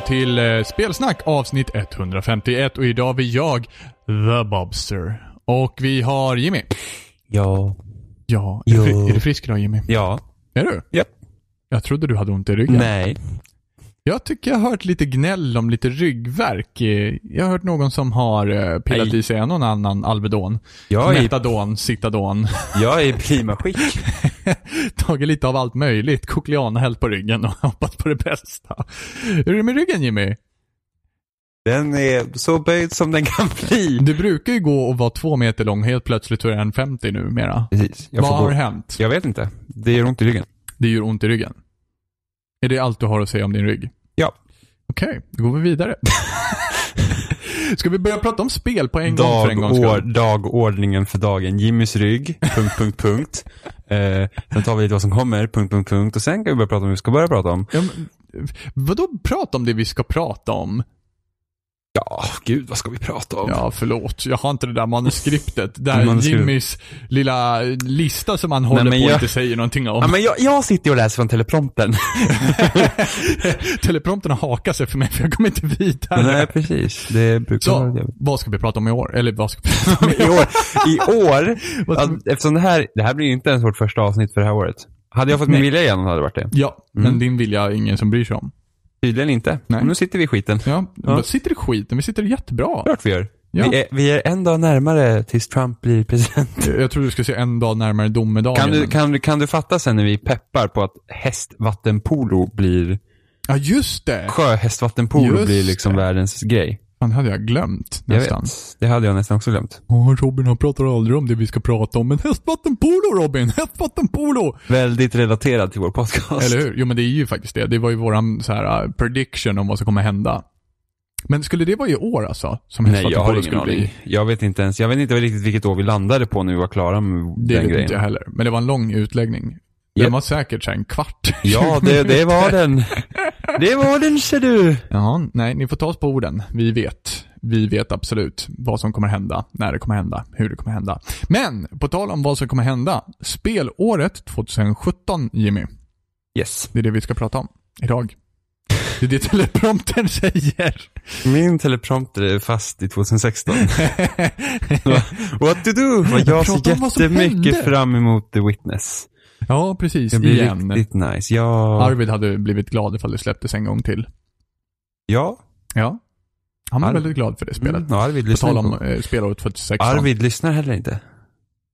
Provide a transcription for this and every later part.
välkomna till eh, Spelsnack avsnitt 151 och idag har vi jag, The Bobster. Och vi har Jimmy. Ja. Ja, är, Jo. Du, fri- är du frisk idag Jimmy? Ja. Är du? Japp. Jag trodde du hade ont i ryggen. Nej. Jag tycker jag har hört lite gnäll om lite ryggvärk. Eh, Jag har hört någon som har eh, pillat Nej. i sig en och annan Alvedon. Jag är, Metadon, Citadon. jag är i prima skick. Tagit lite av allt möjligt. Cochleana hällt på ryggen och hoppat på det bästa. Hur är det med ryggen Jimmy? Den är så böjd som den kan bli. Du brukar ju gå och vara två meter lång, helt plötsligt så är den 50 numera. Precis. Jag Vad har gå. hänt? Jag vet inte. Det gör ont i ryggen. Det gör ont i ryggen. Är det allt du har att säga om din rygg? Ja. Okej, då går vi vidare. Ska vi börja prata om spel på en gång för en gångs skull? dagordningen för dagen. Jimmys rygg, punkt, punkt, punkt. Eh, sen tar vi lite vad som kommer, punkt, punkt, punkt. Och sen kan vi börja prata om vad vi ska börja prata om. Ja, men, vadå prata om det vi ska prata om? Ja, gud, vad ska vi prata om? Ja, förlåt. Jag har inte det där manuskriptet. Där Manuskript. Jimmys lilla lista som han håller men på jag- inte säger någonting om. Ja, men jag, jag sitter och läser från teleprompten. Teleprompterna hakar sig för mig för jag kommer inte vidare. Nej, precis. Det brukar vara Så, det. vad ska vi prata om i år? Eller vad ska vi prata om I år, i år ja, eftersom det här, det här blir ju inte ens vårt första avsnitt för det här året. Hade jag fått min Nej. vilja igenom hade det varit det. Ja, men Mm. din vilja är ingen som bryr sig om. Tydligen inte. Nej. Och nu sitter vi i skiten. Ja, Ja. sitter i skiten. Vi sitter jättebra. Klart vi gör. Ja. Vi, är, vi är en dag närmare tills Trump blir president. Jag tror du ska se en dag närmare domedagen. Kan du, kan, kan du fatta sen när vi peppar på att hästvattenpolo blir, Ja, just det. sjöhästvattenpolo Just blir liksom det. världens grej? Fan hade jag glömt Jag nästan. vet. Det hade jag nästan också glömt. Åh, Robin han pratar aldrig om det vi ska prata om. Men hästvattenpolo Robin! Hästvattenpolo! Väldigt relaterad till vår podcast. Eller hur? Jo men det är ju faktiskt det. Det var ju våran så här uh, prediction om vad som kommer hända. Men skulle det vara i år alltså? Som Nej, jag har ingen aning. bli? Jag vet inte ens, jag vet inte riktigt vilket år vi landade på när vi var klara med Det den vet grejen. inte jag heller. Men det var en lång utläggning. Den Japp. var säkert en kvart. Ja, det, det var den. Det var den ser du. Jaha, nej, ni får ta oss på orden. Vi vet. Vi vet absolut vad som kommer hända, när det kommer hända, hur det kommer hända. Men, på tal om vad som kommer hända. Spelåret 2017, Jimmy. Yes. Det är det vi ska prata om idag. Det är det telepromptern säger. Min teleprompter är fast i 2016. What to do? Jag ser jättemycket fram emot The Witness. Ja, precis. Det blir Igen. riktigt nice. Ja. Arvid hade blivit glad ifall det släpptes en gång till. Ja. Ja. Han var Arvid. väldigt glad för det spelet. Mm. Arvid På lyssnar tal om eh, spelåret 2016. Arvid lyssnar heller inte.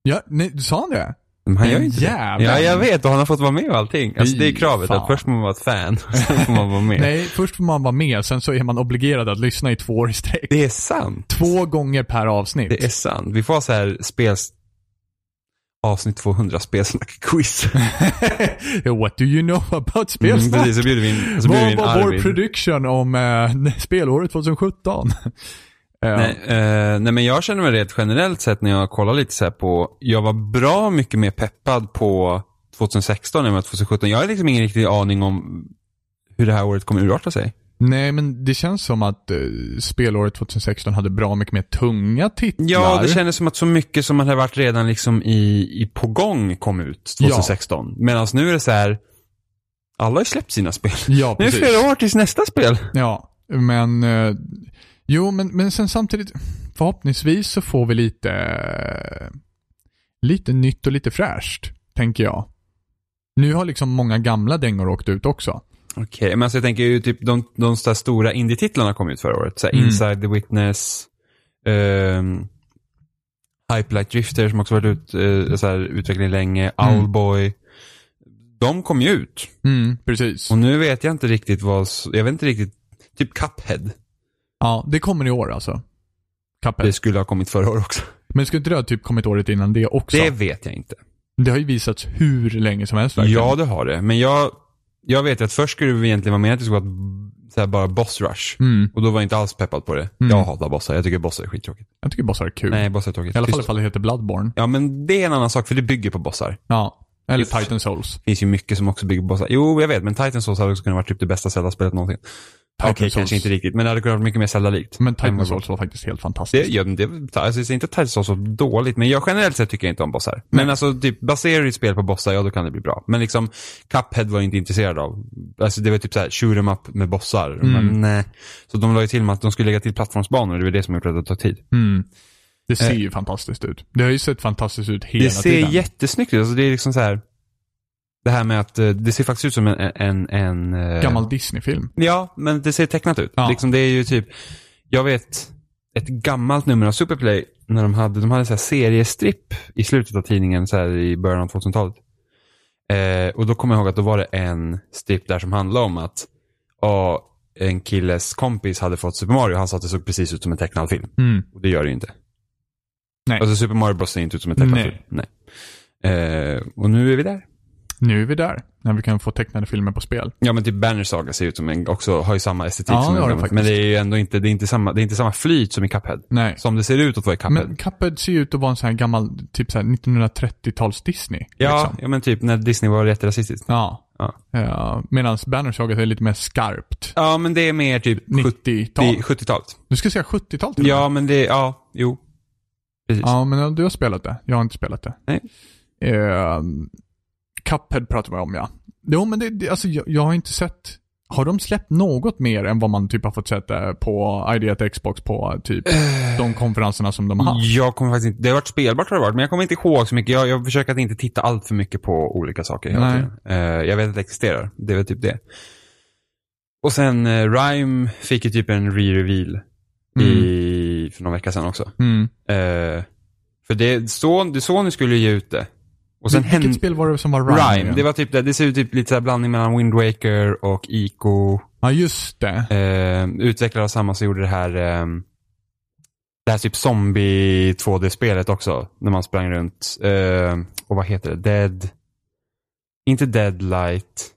Ja, nej, sa han det? Men han gör inte jäveln. det. Ja, jag vet. Och han har fått vara med och allting. Alltså det är kravet. fan. Att först får man vara ett fan, sen får man vara med. Nej, först får man vara med, sen så är man obligerad att lyssna i två år i sträck. Det är sant. Två gånger per avsnitt. Det är sant. Vi får så här spels... Avsnitt 200 spelsnack-quiz. What do you know about Mm, spelsnack? precis, så bjuder vi in, så bjuder Vad var vår prediction om eh, spelåret 2017? Eh, Nej, eh, nej men jag känner mig rätt generellt sett när jag kollar lite så här på, jag var bra mycket mer peppad på 2016 än vad 2017. Jag har liksom ingen riktig aning om hur det här året kommer urarta sig. Nej, men det känns som att eh, spelåret 2016 hade bra mycket mer tunga titlar. Ja, det kändes som att så mycket som hade varit redan liksom i, i på gång kom ut 2016. Medan nu är det så här, alla har släppt sina spel. Ja, Nu är det precis. flera år tills nästa spel. Ja, men... Eh, jo, men, men sen samtidigt, förhoppningsvis så får vi lite... eh, lite nytt och lite fräscht, tänker jag. Nu har liksom många gamla dängor åkt ut också. Okej, men alltså jag tänker ju typ de, de här stora indie-titlarna kom ut förra året. Så Mm. Inside the Witness, um, Hype Light Drifter som också varit ut, uh, så här, utveckling länge, Mm. Owlboy. De kom ju ut. Mm, precis. Och nu vet jag inte riktigt vad, jag vet inte riktigt, typ Cuphead. Ja, det kommer i år alltså. Cuphead. Det skulle ha kommit förra året också. Men skulle inte det ha typ kommit året innan det också? Det Det, vet jag inte. har ju visats hur länge som helst verkligen. Ja, det har det. Men jag, jag vet ju att först skulle vi egentligen vara med att det skulle vara så här, bara boss rush. Mm. Och då var jag inte alls peppad på det. Mm. Jag hatar bossar. Jag tycker bossar är skittråkigt. Jag tycker bossar är kul. Nej, bossar är tråkigt. I alla fall Tyst. ifall det heter Bloodborne. Ja, men det är en annan sak för det bygger på bossar. Ja. Eller. Titan Souls. Det finns ju mycket som också bygger på bossar. Jo, jag vet, men Titan Souls hade också kunnat vara typ det bästa Zelda-spelet någonsin. Okej, Titan kanske inte riktigt. Men det hade kunnat vara mycket mer Zelda-likt. Men Titan Souls var faktiskt helt Det, fantastiskt. ja, det, alltså, jag säger inte Titan Souls var dåligt, men jag generellt sett tycker jag inte om bossar. Men alltså, typ, baserar du spel på bossar, ja då kan det bli bra. Men liksom, Cuphead var jag inte intresserad av. Alltså det var typ såhär, shoot 'em up med bossar. Mm. Men nej. Så de la ju till med att de skulle lägga till plattformsbanor, det var det som gjorde att det tog tid. Mm. Det ser Eh. ju fantastiskt ut. Det har ju sett fantastiskt ut hela det ser tiden. jättesnyggt ut. Alltså det är liksom så här. Det här med att eh, det ser faktiskt ut som en... en, en eh, Gammal Disney-film. Ja, men det ser tecknat ut. Ja. Liksom det är ju typ, jag vet ett gammalt nummer av Superplay när de hade, de hade så här seriestripp i slutet av tidningen så här i början av 2000-talet. Eh, och då kommer jag ihåg att då var det en stripp där som handlade om att ja, en killes kompis hade fått Super Mario han sa att det såg precis ut som en tecknad film. Mm. Och det gör det ju inte. Nej. Alltså Super Mario Bros ser inte ut som en tecknad Nej. film. Nej. Eh, och nu är vi där. Nu är vi där. När vi kan få tecknade filmer på spel. Ja men typ Banner Saga ser ut som en, också, har ju samma estetik Ja, som det en det. Men det är ju ändå inte, det är inte samma, det är inte samma flyt som i Cuphead. Nej. Som det ser ut att vara i Cuphead. Men Cuphead ser ju ut att vara en sån här gammal, typ så här 1930-tals Disney. ja, Liksom. ja men typ när Disney var jätterasistiskt. Ja. Ja. ja. Medan Banner Saga är lite mer skarpt. Ja men det är mer typ 90-tal. 70 70-talet. Du ska säga 70-tal till och med. Ja men det, ja, jo. Precis. Ja, men du har spelat det. Jag har inte spelat det. Nej. Eh, Cuphead pratar vi om ja. Jo, men det, det, alltså, jag, jag har inte sett... Har de släppt något mer än vad man typ har fått sett eh, på ID Xbox på typ de konferenserna som de har haft? Jag kommer faktiskt inte, det har varit spelbart har det varit, men jag kommer inte ihåg så mycket. Jag, jag försöker att inte titta allt för mycket på olika saker hela Nej. tiden. Eh, jag vet att det existerar. Det är väl typ det. Och sen uh, Rhyme fick ju typ en re-reveal i, för någon vecka sedan också. Mm. Eh, för det, Sony skulle ge ut det. Och sen Vilket spel var det som var Rhyme? Rhyme. Det var typ det, det ser ut typ lite så här blandning mellan Wind Waker och Ico. Ja, just det. Eh, utvecklare av samma som gjorde det här eh, det här typ zombie 2D-spelet också. När man sprang runt. Eh, och vad heter det? Dead... Inte Deadlight.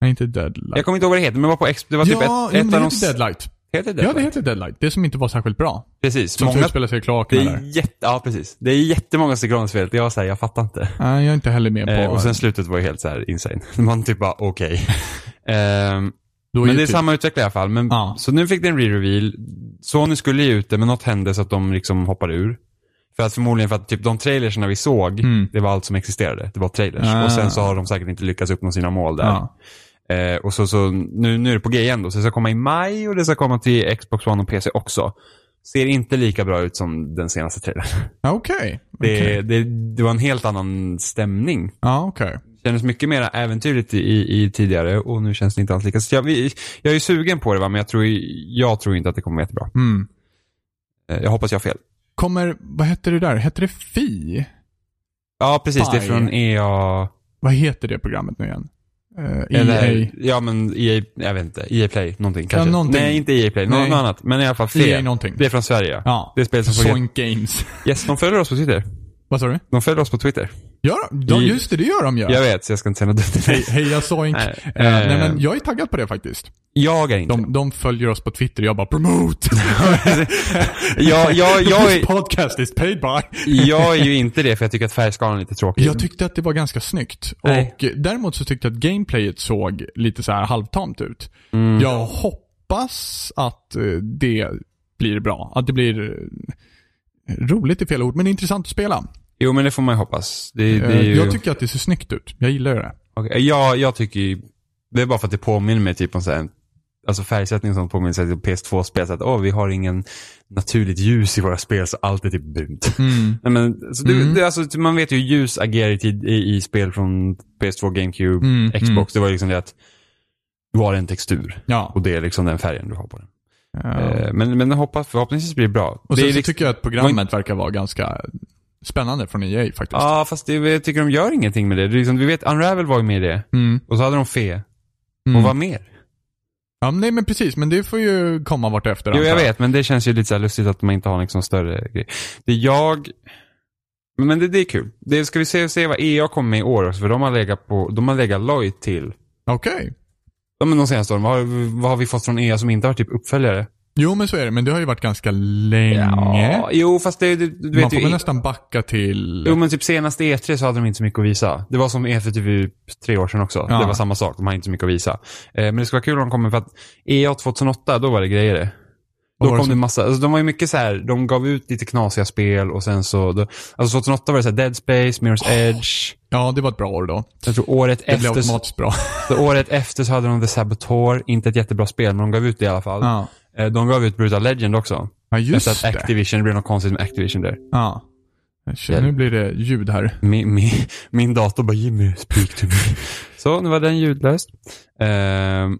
Nej, inte Deadlight. Jag kommer inte ihåg vad det heter, men det var på. Det var typ ja, ett, ett det av de... heter Deadlight. Heter det Ja, Deadlight? det heter Deadlight. Det som inte var särskilt bra. Precis. Som Många... utspelar sig i kloakerna där. är jätte... Ja, precis. Det är jättemånga stycken av spelet. Jag såhär, jag fattar inte. Nej, jag är inte heller med på... Eh, och sen slutet var ju helt så här insane. Man typ bara, okej. Ehm, då men ju det är typ- samma utvecklare i alla fall. Men, Ja. Så nu fick det en re-reveal. Sony skulle ge ut det, men något hände så att de liksom hoppade ur. För att förmodligen för att typ de trailersna vi såg, Mm. det var allt som existerade. Det var trailers. Ah. Och sen så har de säkert inte lyckats uppnå sina mål där. Ja. Eh, och så, så nu, nu är det på G igen då. Så det ska komma i maj och det ska komma till Xbox One och PC också. Ser inte lika bra ut som den senaste trailern. Okej. Det, Okej. det, det var en helt annan stämning. Ja, okej. kändes mycket mer äventyrligt i, i, tidigare och nu känns det inte alls lika. Så jag, jag är sugen på det va, men jag tror, jag tror inte att det kommer vara jättebra. Mm. Eh, Jag hoppas jag har fel. Kommer, vad hette det där? Hette det Fi? Ja, precis. Det är från EA... Vad heter det programmet nu igen? Uh, Eller, EA. ja, men EA, jag vet inte. EA Play, någonting kanske. någonting. Nej, inte EA Play. Nej. något annat. Men i alla fall EA fel. någonting. Det är från Sverige. Ja. Det är spel som. Soink Games. Yes, de följer oss på Twitter. vad sa du? De följer oss på Twitter. Gör de? Ja, I- just det, det gör de ju. Jag vet, så jag ska inte säga något dumt. Hej, heja Soink. Nej. Eh, nej, men jag är taggad på det faktiskt. Jag är inte. De, de följer oss på Twitter jag bara promote. jag, jag, jag, är, podcast is paid by. jag är ju inte det för jag tycker att färgskalan är lite tråkig. Jag tyckte att det var ganska snyggt. Nej. Och däremot så tyckte jag att gameplayet såg lite så här halvtamt ut. Mm. Jag hoppas att eh, det blir bra. Att det blir eh, roligt i fel ord, men intressant att spela. Jo, men det får man ju hoppas. Det, det Eh, ju... Jag tycker att det ser snyggt ut. Jag gillar det. Okej, Jag, jag tycker ju, det är bara för att det påminner mig typ om så här, alltså färgsättning sånt påminner sig om PS2-spel. Så att åh, vi har ingen naturligt ljus i våra spel så allt är typ brunt. Mm. Nej, men, så det, Mm. det, alltså, man vet ju hur ljus agerar i, i, spel från PS2, GameCube, Mm, Xbox. mm. Det var ju liksom det att du har en textur Ja. och det är liksom den färgen du har på den. Ja. Eh, Men, men hoppas, förhoppningsvis blir det bra. Och sen är så liksom, tycker jag att programmet verkar vara ganska spännande från EA faktiskt. Ja, fast det, jag tycker de gör ingenting med det. det är liksom, vi vet, Unravel var ju med i det. Mm. Och så hade de Fe. Mm. Och vad mer? Ja, men nej men precis. Men det får ju komma vart efter. Jo, jag vet, men det känns ju lite så lustigt att man inte har liksom större grej. Det jag... Men det, det är kul. Det ska vi se, se vad EA kommer med i år också, för de har legat på, de har legat lojt till. Okej. Ja, men de senaste åren, vad har, vad har vi fått från EA som inte har typ uppföljare? Jo, men så är det. Men det har ju varit ganska länge. Ja, jo, fast det, du, du Man vet får ju... väl nästan backa till... Jo men typ senaste E3 så hade de inte så mycket att visa. Det var som E3 typ tre år sedan också. Ja. Det var samma sak, de hade inte så mycket att visa. Eh, men det ska vara kul om de kommer för att EA 2008, då var det grejer det. Då kom det som- massa, alltså de var ju mycket så här, de gav ut lite knasiga spel och sen så, då, alltså 2008 var det så här Dead Space, Mirror's Edge. Ja, det var ett bra år då. Jag tror året Det blev efter, automatiskt bra. så året efter så hade de The Saboteur, inte ett jättebra spel, men de gav ut det i alla fall. Ja, De gav ut Brutal Legend också. ja just efter att. Activision, det blev något konstigt med Activision där. Ja. Känner, Nu blir det ljud här. Min, min, min dator bara Jimmy, speak to me. Så, nu var den ljudlöst. Ehm,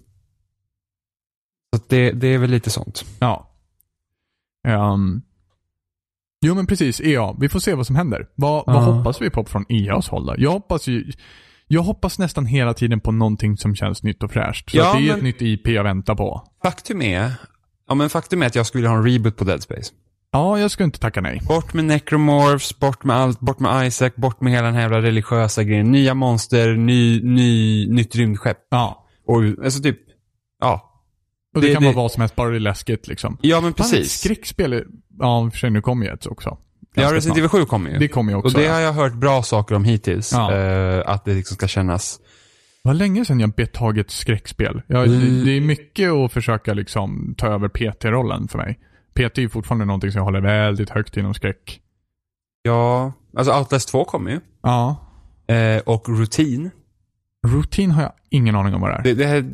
så det, det är väl lite sånt. Ja. Ehm. jo, men precis. EA. Vi får se vad som händer. Vad, vad Ja. hoppas vi på från EAs håll då? Jag hoppas ju... Jag hoppas nästan hela tiden på någonting som känns nytt och fräscht. Så Ja, det är ett nytt IP jag väntar på. Faktum är, ja men faktum är att jag skulle ha en reboot på Dead Space. Ja, jag skulle inte tacka nej. Bort med necromorphs, bort med allt, bort med Isaac, bort med hela den här jävla religiösa grejen. Nya monster, ny, ny, nytt rymdskepp. Ja. Och, alltså typ, ja. Och det, Det- kan det- vara vad som helst, bara det är läskigt liksom. Ja men Fan, precis. skräckspel, är- ja för sig nu kommer ju ett också. Ja, Resident. Evil 7 kommer ju. Det kommer ju också. och det ja. har jag hört bra saker om hittills. Ja. Eh, att det liksom ska kännas var länge sedan jag bet tag i ett skräckspel. Jag, Mm. det, är mycket att försöka liksom ta över PT-rollen för mig. PT är fortfarande någonting som jag håller väldigt högt inom skräck. Ja, alltså Outlast 2 kommer ju. Ja. Eh, och Routine. Routine har jag ingen aning om vad det är. Det, det, här,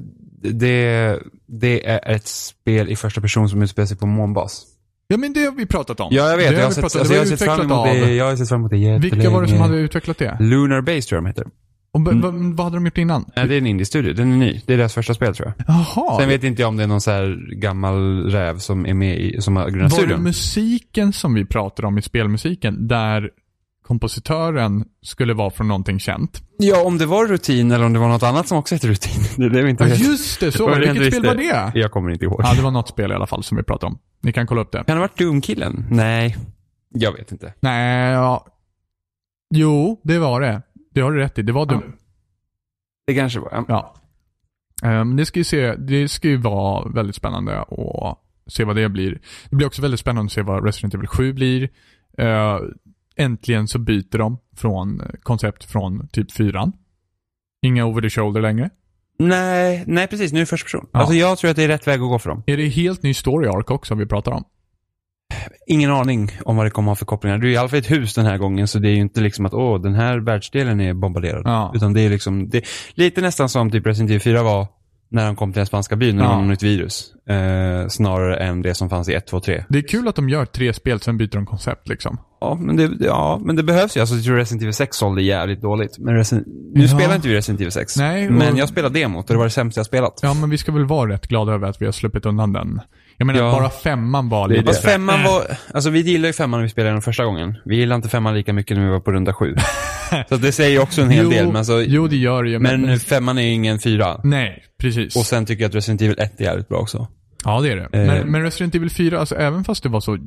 det, det är ett spel i första person som utspelar sig på månbas. Ja men det har vi pratat om. Ja, jag vet. Det Jag har har vi sett, pratat, alltså, jag har sett fram emot det. Jag har sett fram emot det jättelänge. Vilka var det som hade utvecklat det? Lunar Base tror jag de heter. Och Mm. vad, hade de gjort innan? Nej, det är en indie-studio. Den är ny. Det är deras första spel tror jag. Jaha. Sen vet inte jag om det är någon så här gammal räv som är med i, som har grundat var det studion. musiken som vi pratade om i spelmusiken, där kompositören skulle vara från någonting känt? Ja, om det var Rutin eller om det var något annat som också heter Rutin. Det är det vi inte Ja vet. just det, så var det. Vilket spel var det? Jag kommer inte ihåg. Ja, det var något spel i alla fall som vi pratade om. Ni kan kolla upp det. Kan det ha varit Doom-killen? Nej. Jag vet inte. Nej, ja. Jo, det var det. Det har du rätt i. Det var du. Det kanske var. Ja. Ja. Men det ska ju se, det ska ju vara väldigt spännande att se vad det blir. Det blir också väldigt spännande att se vad Resident Evil 7 blir. Eh, äntligen så byter de från koncept från typ 4. Inga over the shoulder längre. Nej, nej precis. Nu är det första person. Ja. Alltså jag tror att det är rätt väg att gå för dem. Är det helt ny story arc också vi pratar om? Ingen aning om vad det kommer att ha för kopplingar. Det är i alla fall ett hus den här gången, så det är ju inte liksom att åh, den här världsdelen är bombarderad. Ja. Utan det är liksom, det, lite nästan som typ Resident Evil 4 var när de kom till den spanska byn, när Ja. något nytt virus. Eh, snarare än det som fanns i 1, 2, 3. Det är kul att de gör tre spel, sen byter de koncept liksom. Ja, men det, ja, men det behövs ju. Alltså, jag tror Resident Evil 6 sålde jävligt dåligt. Men Resident, nu Ja. spelar inte vi Resident Evil 6. Nej, och- Men jag spelade demot och det var det sämsta jag spelat. Ja, men vi ska väl vara rätt glada över att vi har sluppit undan den. Jag menar, Ja. bara femman var lite... Fast femman var, alltså vi gillade ju femman när vi spelade den första gången. Vi gillade inte femman lika mycket när vi var på runda sju. Så det säger ju också en hel jo, del. Men, alltså, jo, det gör det ju. men femman är ju ingen fyra. Nej, precis. Och sen tycker jag att Resident Evil 1 är jävligt bra också. Ja, det är det. Eh. Men, men Resident Evil 4, alltså även fast det var så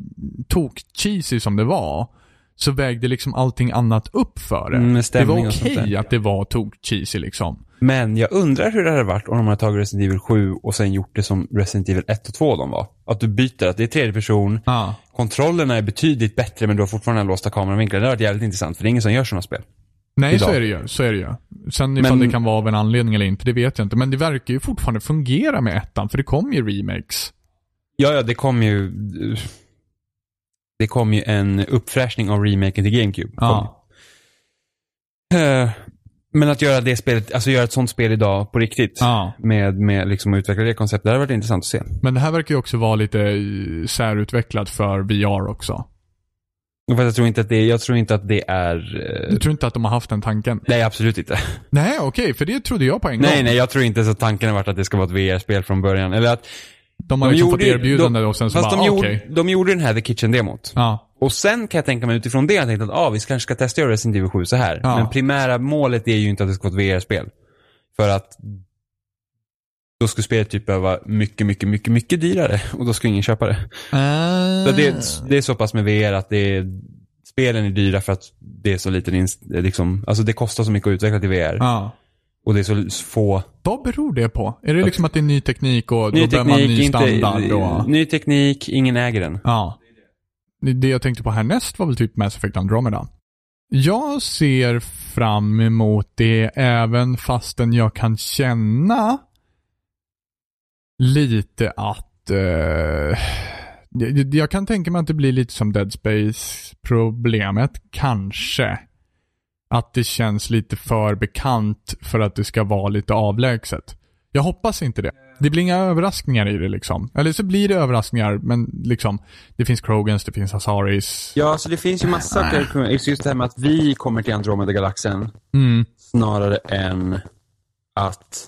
tok-cheesy som det var, så vägde liksom allting annat upp för det. Mm, det var okej där. att det var tok-cheesy liksom. Men jag undrar hur det hade varit om de hade tagit Resident Evil 7 och sen gjort det som Resident Evil 1 och 2 de var. Att du byter, att det är tredje person, Ja. kontrollerna är betydligt bättre men du har fortfarande låsta kameravinklar. Det hade varit jävligt intressant för det är ingen som gör sådana spel. Nej, Idag. så är det ju. Så är det ju. Sen ifall Men- det kan vara av en anledning eller inte, det vet jag inte. Men det verkar ju fortfarande fungera med ettan, för det kom ju remakes. Ja, ja, det kom ju... Det kom ju en uppfräschning av remaken till GameCube. Ja. Eh, Men att göra det spelet, alltså göra ett sånt spel idag på riktigt. Ja. Med, med liksom att utveckla det konceptet. Det hade varit intressant att se. Men det här verkar ju också vara lite eh, särutvecklat för VR också. Fast jag tror inte att det, jag tror inte att det är... eh, Du tror inte att de har haft den tanken? Nej, absolut inte. Nej, okej, för det trodde jag på en gång. Nej, nej, jag tror inte så tanken har varit att det ska vara ett VR-spel från början. Eller att... De har de liksom fått gjorde erbjudande de- och sen så Fast bara, de, okej. gjorde, de gjorde den här The Kitchen-demot. Ja. Och sen kan jag tänka mig utifrån det, jag tänkte att ah, vi kanske ska testa göra Resident Evil 7 så här. Ja. Men primära målet är ju inte att det ska vara ett VR-spel. För att då skulle spelet typ behöva mycket, mycket, mycket, mycket dyrare. Och då skulle ingen köpa det. Ah. Så det, det är så pass med VR att det är, spelen är dyra för att det är så liten, liksom, alltså det kostar så mycket att utveckla till VR. Ja. Och det är så få... Vad beror det på? Är det liksom att det är ny teknik och Ny då behöver man teknik, ny inte, standard? Och... ny teknik, ingen äger den. Ja. Det- jag tänkte på härnäst var väl typ Mass Effect Andromeda. Jag ser fram emot det även fastän jag kan känna lite att eh, jag- kan tänka mig att det blir lite som Dead Space-problemet, kanske. Att det känns lite för bekant för att det ska vara lite avlägset. Jag hoppas inte det. Det blir inga överraskningar i det liksom. Eller så blir det överraskningar, men liksom, det finns Krogans, det finns Asaris. Ja, så det finns ju massa saker. Just det här med att vi kommer till Andromeda-galaxen Mm, snarare än att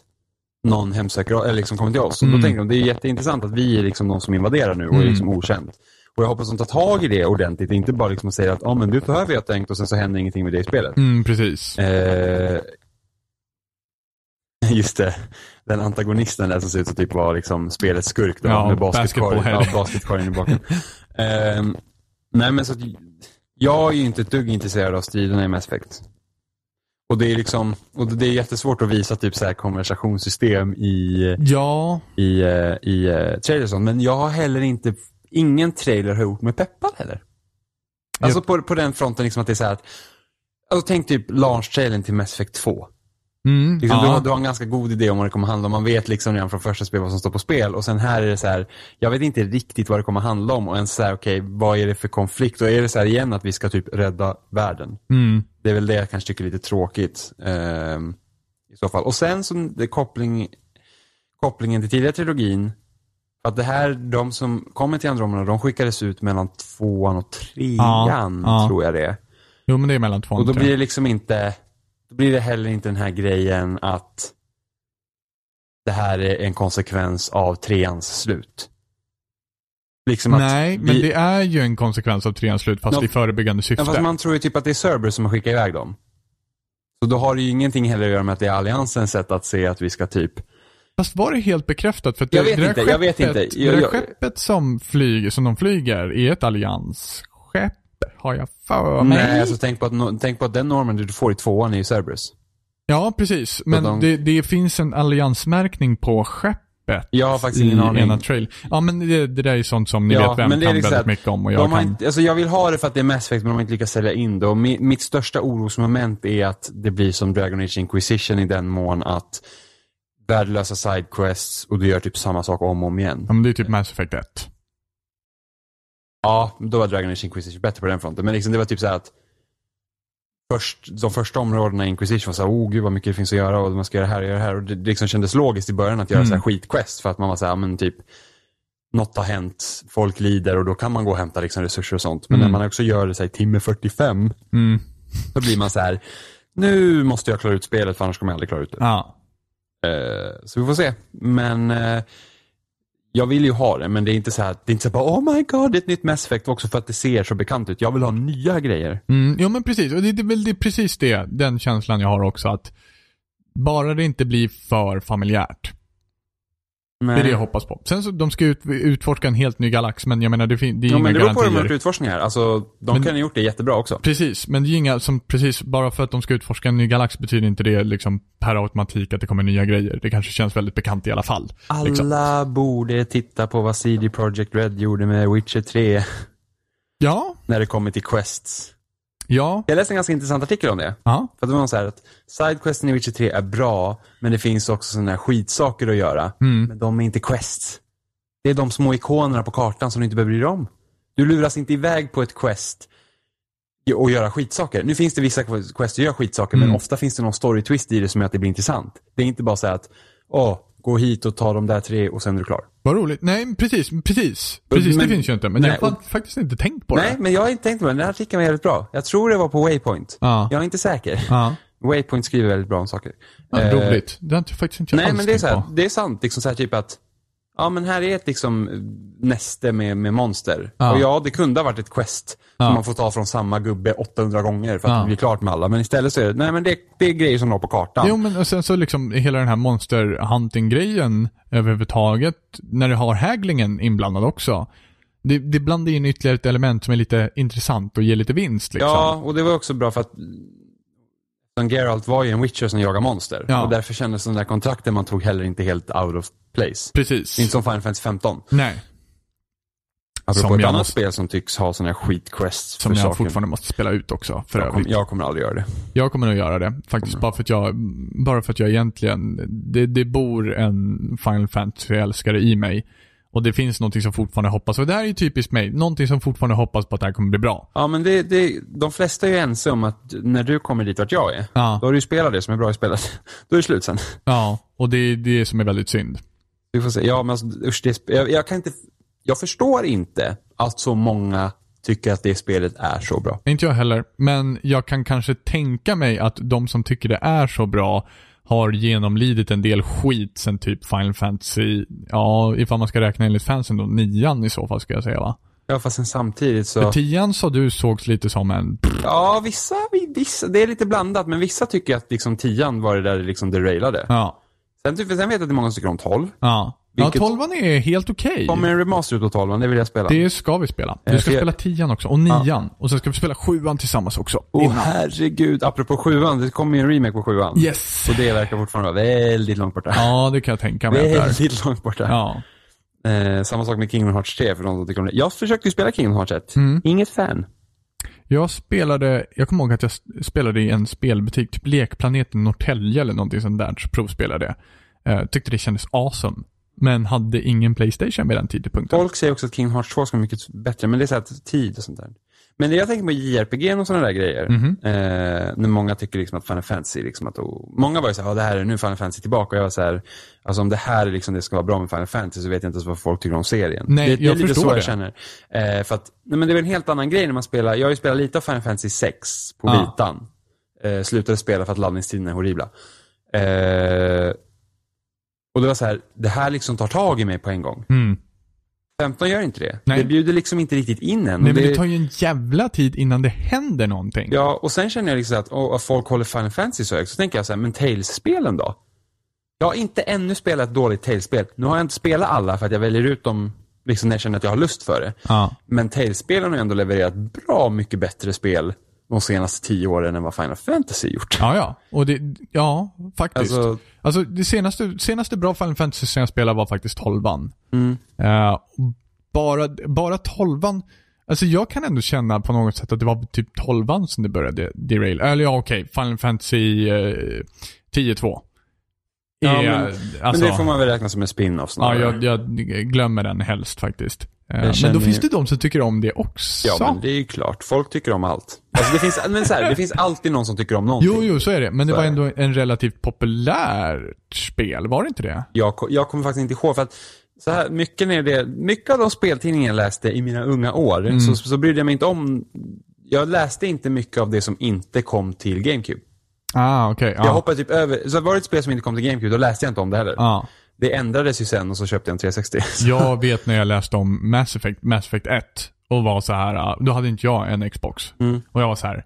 någon hemsöker eller liksom kommer till oss. Och Mm. då tänker de, det är jätteintressant att vi är liksom de som invaderar nu och är Mm. liksom okänt. Och jag hoppas de tar tag i det ordentligt, inte bara liksom säger att ja men du så här vi har tänkt och sen så händer ingenting med det i spelet. mm, precis. Eh, just det, den antagonisten där som ser ut att typ vara liksom spelets skurk då, Ja, med basketkorgen ja, basketkorgen i baken. Eh, nej men så att, jag är ju inte ett dugg intresserad av striderna i Mass Effect. Och det är liksom, och det är jättesvårt att visa typ så här konversationssystem i, Ja, i, eh, i uh, trailers och sånt. Men jag har heller inte, ingen trailer har gjort mig peppad heller. Alltså på, på den fronten liksom att det är så här att, alltså tänk typ launch-trailern till Mass Effect 2. mm, Liksom, du, har, du har en ganska god idé om vad det kommer handla om. Man vet liksom redan från första spelet vad som står på spel. Och sen här är det så här, jag vet inte riktigt vad det kommer handla om. Och en så här, okej, vad är det för konflikt? Och är det så här igen att vi ska typ rädda världen? Mm, Det är väl det jag kanske tycker är lite tråkigt. ehm, I så fall. Och sen så det koppling, kopplingen till tidigare trilogin. Att det här, de som kommer till Andromeda, de skickades ut mellan tvåan och trean, ja. tror jag det är. jo men det är mellan två Och då och tre. blir det liksom inte, då blir det heller inte den här grejen att det här är en konsekvens av treans slut. Liksom Nej, vi, men det är ju en konsekvens av treans slut fast Ja, i förebyggande syfte. ja, fast man tror ju typ att det är Cerberus som har skickat iväg dem. Så då har det ju ingenting heller att göra med att det är alliansens sätt att se att vi ska typ Fast var det helt bekräftat? För att Jag det, vet det inte, jag vet skeppet- inte. Jag- det där jag- skeppet som, flyger, som de flyger är ett alliansskepp, har jag för mig. Nej, alltså tänk på, att, tänk på att den normen du får i tvåan är ju Cerberus. Ja, precis. Men de- det, det finns en alliansmärkning på skeppet. Jag har faktiskt ingen i aning. ena trail. Ja, men det, det där är sånt som ni Ja, vet vem men det är kan liksom väldigt mycket om och jag kan. inte, alltså jag vill ha det för att det är Mass Effect men de har inte lyckats sälja in det. Och mi, mitt största orosmoment är att det blir som Dragon Age Inquisition i den mån att värdelösa sidequests och du gör typ samma sak om och om igen. Ja, men det är typ Mass Effect 1. Ja, då var Dragon Age Inquisition bättre på den fronten. Men liksom det var typ så här att först, de första områdena i Inquisition var så här, oh gud vad mycket det finns att göra och man ska göra det här och göra det här. Och det, det liksom kändes logiskt i början att göra Mm. så här skitquest för att man var så här, men typ något har hänt, folk lider och då kan man gå och hämta liksom resurser och sånt. Men Mm. när man också gör det så här, i timme 45, Mm. då blir man så här, nu måste jag klara ut spelet för annars kommer jag aldrig klara ut det. Ja. Eh, så vi får se. Men eh, jag vill ju ha det, men det är inte så här, det är inte så här bara, oh my god, det är ett nytt Mass Effect också för att det ser så bekant ut. Jag vill ha nya grejer. Mm, ja men precis, och det, det är det, är precis det, den känslan jag har också att bara det inte blir för familjärt. Det är det jag hoppas på. Sen så, de ska ut, utforska en helt ny galax, men jag menar det, fin- det är Ja, inga men det beror på hur de har gjort utforskningar. Alltså, de Men- kan ha gjort det jättebra också. Precis, men det är inga som precis, bara för att de ska utforska en ny galax betyder inte det liksom per automatik att det kommer nya grejer. Det kanske känns väldigt bekant i alla fall. liksom. Alla borde titta på vad CD Projekt Red gjorde med Witcher 3 Ja, när det kommer till quests. Ja, Jag läste en ganska intressant artikel om det. ja, För det var så här att sidequesten i Witcher 3 är bra, men det finns också sådana här skitsaker att göra. mm, Men de är inte quests. Det är de små ikonerna på kartan som du inte behöver bry dig om. Du luras inte iväg på ett quest och göra skitsaker. Nu finns det vissa quest att göra skitsaker, Mm. men ofta finns det någon story twist i det som gör att det blir intressant. Det är inte bara så här att, åh, gå hit och ta de där tre och sen är du klar. vad roligt. Nej, precis, precis. Precis, Men- det finns ju inte. Men nej, jag har och- faktiskt inte tänkt på Nej, det. men jag har inte tänkt på det. Den här artikeln var jävligt bra. Jag tror det var på Waypoint. Ja, Jag är inte säker. ja. Waypoint skriver väldigt bra om saker. ja Eh, roligt. Det har inte, faktiskt inte jag Nej, alls men det är, så här, på. det är sant. Liksom så här typ att, ja men här är ett liksom näste med, med monster. Ja. Och ja, det kunde ha varit ett quest Ja. som man får ta från samma gubbe 800 gånger för att Ja. det blir klart med alla. Men istället så är det, nej men det, det är grejer som låg på kartan. Jo, men och sen så liksom hela den här monster hunting-grejen överhuvudtaget, när det har häglingen inblandad också. Det, det blandar in ytterligare ett element som är lite intressant och ger lite vinst liksom. Ja, och det var också bra för att Som Geralt var ju en Witcher som jagar monster. Ja. Och därför kändes den där kontrakten man tog heller inte helt out of place. Precis. Inte som Final Fantasy 15. Nej, Apropå Som ett jag annat måste- spel som tycks ha sådana här skitquests som jag saker. fortfarande måste spela ut också för jag, övrigt. kom, jag kommer aldrig göra det. Jag kommer nog göra det. Faktiskt Kommer. bara för att jag, bara för att jag egentligen, det, det bor en Final Fantasy-älskare i mig. Och det finns någonting som fortfarande hoppas, och det här är ju typiskt mig, någonting som fortfarande hoppas på att det här kommer bli bra. Ja, men det, det, de flesta är ju ense om att när du kommer dit vart jag är, Ja, då har du ju spelat det som är bra i spelet. Då är det slut sen. ja och det är det som är väldigt synd. Vi får se. Ja, men alltså, usch, det, jag, jag kan inte, jag förstår inte att så många tycker att det spelet är så bra. Inte jag heller, men jag kan kanske tänka mig att de som tycker det är så bra har genomlidit en del skit sen typ Final Fantasy, ja, ifall man ska räkna enligt fansen då, nian i så fall ska jag säga va? Ja, fast sen samtidigt För så... tian sa du sågs lite som en, Ja, vissa, vissa, det är lite blandat, men vissa tycker att liksom tian var det där liksom det railade. ja, Sen, typ- sen vet jag att det är många som tycker om 12. ja. Ja, Vilket- tolvan är helt okej. Kommer en remaster ut av 12 det vill jag spela. Det ska vi spela. Eh, Du ska jag- spela tian också, och nian. Och sen ska vi spela sjuan tillsammans också. Åh Innan. herregud, apropå sjuan, det kommer ju en remake på sjuan. Yes! Och det verkar fortfarande vara väldigt långt borta. Ja, det kan jag tänka mig. Väldigt långt borta. Ja. Eh, samma sak med Kingdom Hearts 3 för de som tycker om det. Jag försökte ju spela Kingdom Hearts 1. Mm. Inget fan. Jag spelade, jag kommer ihåg att jag spelade i en spelbutik, typ Lekplaneten Norrtälje eller någonting sånt där, så provspelade jag. Uh, tyckte det kändes awesome. Men hade ingen Playstation vid den tidpunkten. Folk säger också att King Hearts 2 ska vara mycket bättre, men det är så att tid och sånt där. Men jag tänker på JRPG och sådana där grejer. Mhm. Eh, när många tycker liksom att Final Fantasy, liksom att, oh, många var ju såhär, ja det här är nu Final Fantasy tillbaka. Och jag var såhär, alltså om det här är liksom det ska vara bra med Final Fantasy så vet jag inte ens vad folk tycker om serien. Nej, det, det är lite så jag det. känner. Eh, för att, nej men det är en helt annan grej när man spelar, jag har ju spelat lite av Final Fantasy 6 på Ja. vitan. Eh, slutade spela för att laddningstiderna är horribla. Eh, och det var så här, det här liksom tar tag i mig på en gång. Mm. 15 gör inte det. Nej. Det bjuder liksom inte riktigt in än. Nej, men det, det tar ju en jävla tid innan det händer någonting. Ja, och sen känner jag liksom att, och, att folk håller Final Fantasy så högt. Så tänker jag så här, men Tales-spelen då? Jag har inte ännu spelat ett dåligt Tales-spel. Nu har jag inte spelat alla för att jag väljer ut dem liksom när jag känner att jag har lust för det. Ja. Men Tales-spelen har ändå levererat bra mycket bättre spel de senaste tio åren än vad Final Fantasy gjort. Ja, ja. Och det, ja, faktiskt. Alltså, Alltså, det senaste, senaste bra Final Fantasy som jag spelade var faktiskt 12 mm, Uh, bara, bara 12 Alltså jag kan ändå känna på något sätt att det var typ 12 som det började derail. Eller ja, okej. Final Fantasy uh, 10-2. Ja, men- alltså, men det får man väl räkna som en spin-off Ja, snarare. jag, jag glömmer den helst faktiskt. Eh, men då ju- finns det de som tycker om det också. Ja, men det är ju klart. Folk tycker om allt. Alltså det finns, men så här, det finns alltid någon som tycker om någonting. Jo, jo, så är det. Men det Så var är ändå en relativt populärt spel, var det inte det? Jag, jag kommer faktiskt inte ihåg för att så här, mycket, när det, mycket av de speltidningar jag läste i mina unga år Mm. så, så brydde jag mig inte om jag läste inte mycket av det som inte kom till GameCube. Ah, okej. Jag ja. hoppade typ över, så var det ett spel som inte kom till GameCube, då läste jag inte om det heller. Ja. Det ändrades ju sen och så köpte jag en 360. Jag vet när jag läste om Mass Effect, Mass Effect 1 och var så här, ah, då hade inte jag en Xbox. Mm. Och jag var så här,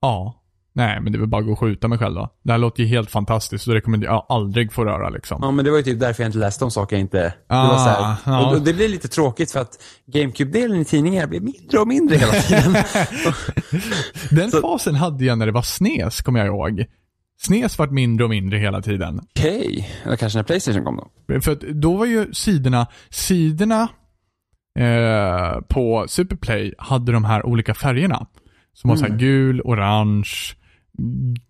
ja, nej men det är väl bara att gå och skjuta mig själv då. Det här låter ju helt fantastiskt och det kommer jag aldrig få röra liksom. Ja, men det var ju typ därför jag inte läste om saker jag inte... det, Ah, var så här, ja. och, och det blir lite tråkigt för att GameCube-delen i tidningar blir mindre och mindre hela tiden. Den så- fasen hade jag när det var SNES, kommer jag ihåg. SNES vart mindre och mindre hela tiden. Okej, eller kanske när Playstation kom då. För att då var ju sidorna, sidorna eh, på Superplay hade de här olika färgerna. Som var så Mm. gul, orange,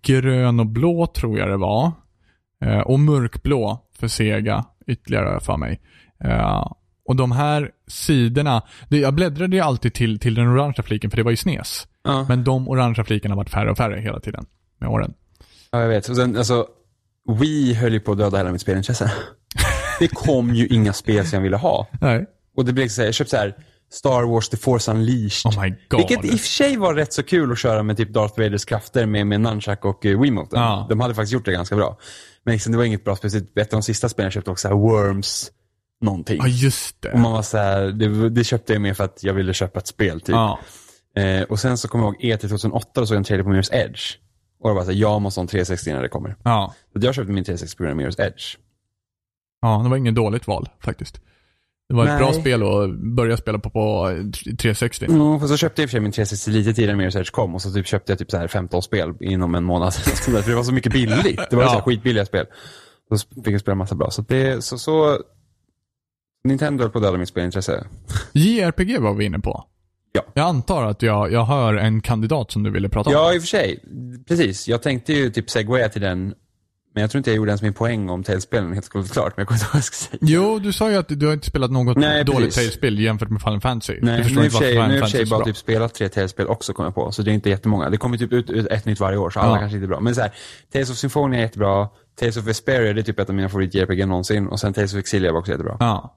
grön och blå tror jag det var. Eh, och mörkblå för Sega, ytterligare för mig. Eh, och de här sidorna, det, jag bläddrade ju alltid till, till den orangea fliken för det var ju SNES. Ja. Men de orangea flikarna har varit färre och färre hela tiden med åren. Ja, jag vet. Och sen, alltså, Wii höll ju på att döda hela mitt spelintresse. Det kom ju inga spel som jag ville ha. Nej. Och det blev så här, jag köpte så här Star Wars The Force Unleashed. Oh my god. Vilket i och för sig var rätt så kul att köra med typ Darth Vaders krafter med, med Nunchuck och uh, Wiimoten. Ja. De hade faktiskt gjort det ganska bra. Men liksom, det var inget bra spel. Ett av de sista spelen jag köpte också så här Worms någonting. Ja, just det. Och man var så här, det, det köpte jag mer för att jag ville köpa ett spel typ. Ja. Eh, och sen så kommer jag ihåg E3 2008 och såg en trailer på Mirror's Edge. Och det var så här, jag måste ha en 360 när det kommer. Ja. Så jag köpte min 360 på grund av Mirror's Edge. Ja, det var inget dåligt val faktiskt. Det var ett Nej. bra spel att börja spela på på 360. Mm, för så köpte jag i och för sig min 360 lite tidigare med Research kom och så typ köpte jag typ så här 15 spel inom en månad. för det var så mycket billigt. Det var Ja. så här skitbilliga spel. Så fick jag spela massa bra. Så det, så, så Nintendo höll på att döda mitt spelintresse. JRPG var vi inne på. Ja. Jag antar att jag, jag hör en kandidat som du ville prata om. Ja, i och för sig. Precis. Jag tänkte ju typ segwaya till den. Men jag tror inte jag gjorde ens min poäng om Tales-spelen helt klart. Men jag kommer inte ihåg vad jag ska säga. Jo, du sa ju att du har inte spelat något Nej, dåligt. Tales-spel jämfört med Final Fantasy. Nej, du nu förstår och inte varför nu i Final Fantasy är så bara bra. typ spelat tre Tales-spel också kommer jag på. Så det är inte jättemånga. Det kommer typ ut ut ett nytt varje år, så alla Ja. kanske inte är bra. Men så här, Tales of Symphonia är jättebra. Tales of Vesperia det är typ ett av mina favorit-JRPG någonsin. Och sen Tales of Exilia var också jättebra. Ja.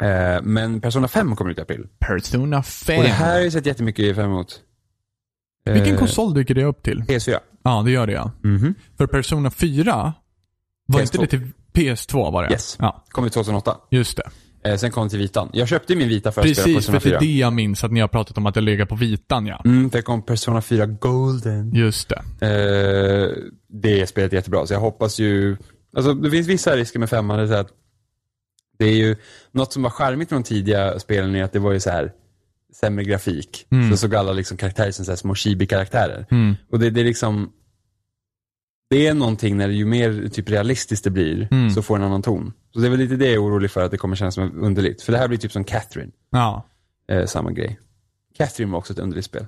Eh, men Persona 5 kommer ut i april. Persona 5. Och det här har jag sett jättemycket fram emot. Eh, Vilken konsol dyker det upp till? PS4. Ja, det gör det ja. Mhm. För Persona 4, var PS2. inte det till PS2 var det? Yes. Ja, Kom ut 2008. just det. Eh, sen kom det till Vitan. Jag köpte min Vita för att spela Precis, för Persona det 4. är det jag minns att ni har pratat om att jag legat på vitan ja. Mm, det kom Persona 4 Golden. Just det. Eh, det spelet är jättebra, så jag hoppas ju... Alltså det finns vissa risker med femman, det är att det är ju, något som var charmigt med de tidiga spelen är att det var ju så här sämre grafik. Mm. Så såg alla liksom karaktärer som så här små chibi-karaktärer. Mm. Och det, det är liksom, det är någonting när det, ju mer typ realistiskt det blir, Mm. så får en annan ton. Så det är väl lite det jag är orolig för, att det kommer kännas som underligt. För det här blir typ som Catherine, Ja. eh, samma grej. Catherine var också ett underligt spel.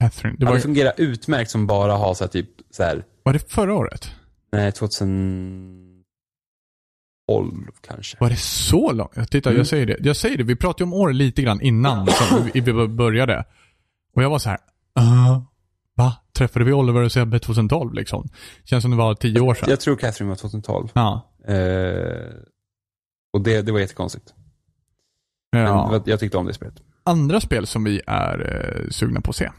Catherine. Det var, det fungerar utmärkt som bara ha så här, typ så här, var det förra året? nej 2012 kanske. Var det så långt? Titta, Mm. jag säger det. Jag säger det, vi pratade om år lite grann innan som vi började. Och jag var så här, uh, va? Träffade vi Oliver och Sebbe 2012 liksom? Känns som det var tio år sedan. Jag tror Catherine var 2012. Ja. Eh, och det, det var jättekonstigt. Men ja. var- jag tyckte om det spelet. Andra spel som vi är eh, sugna på att se.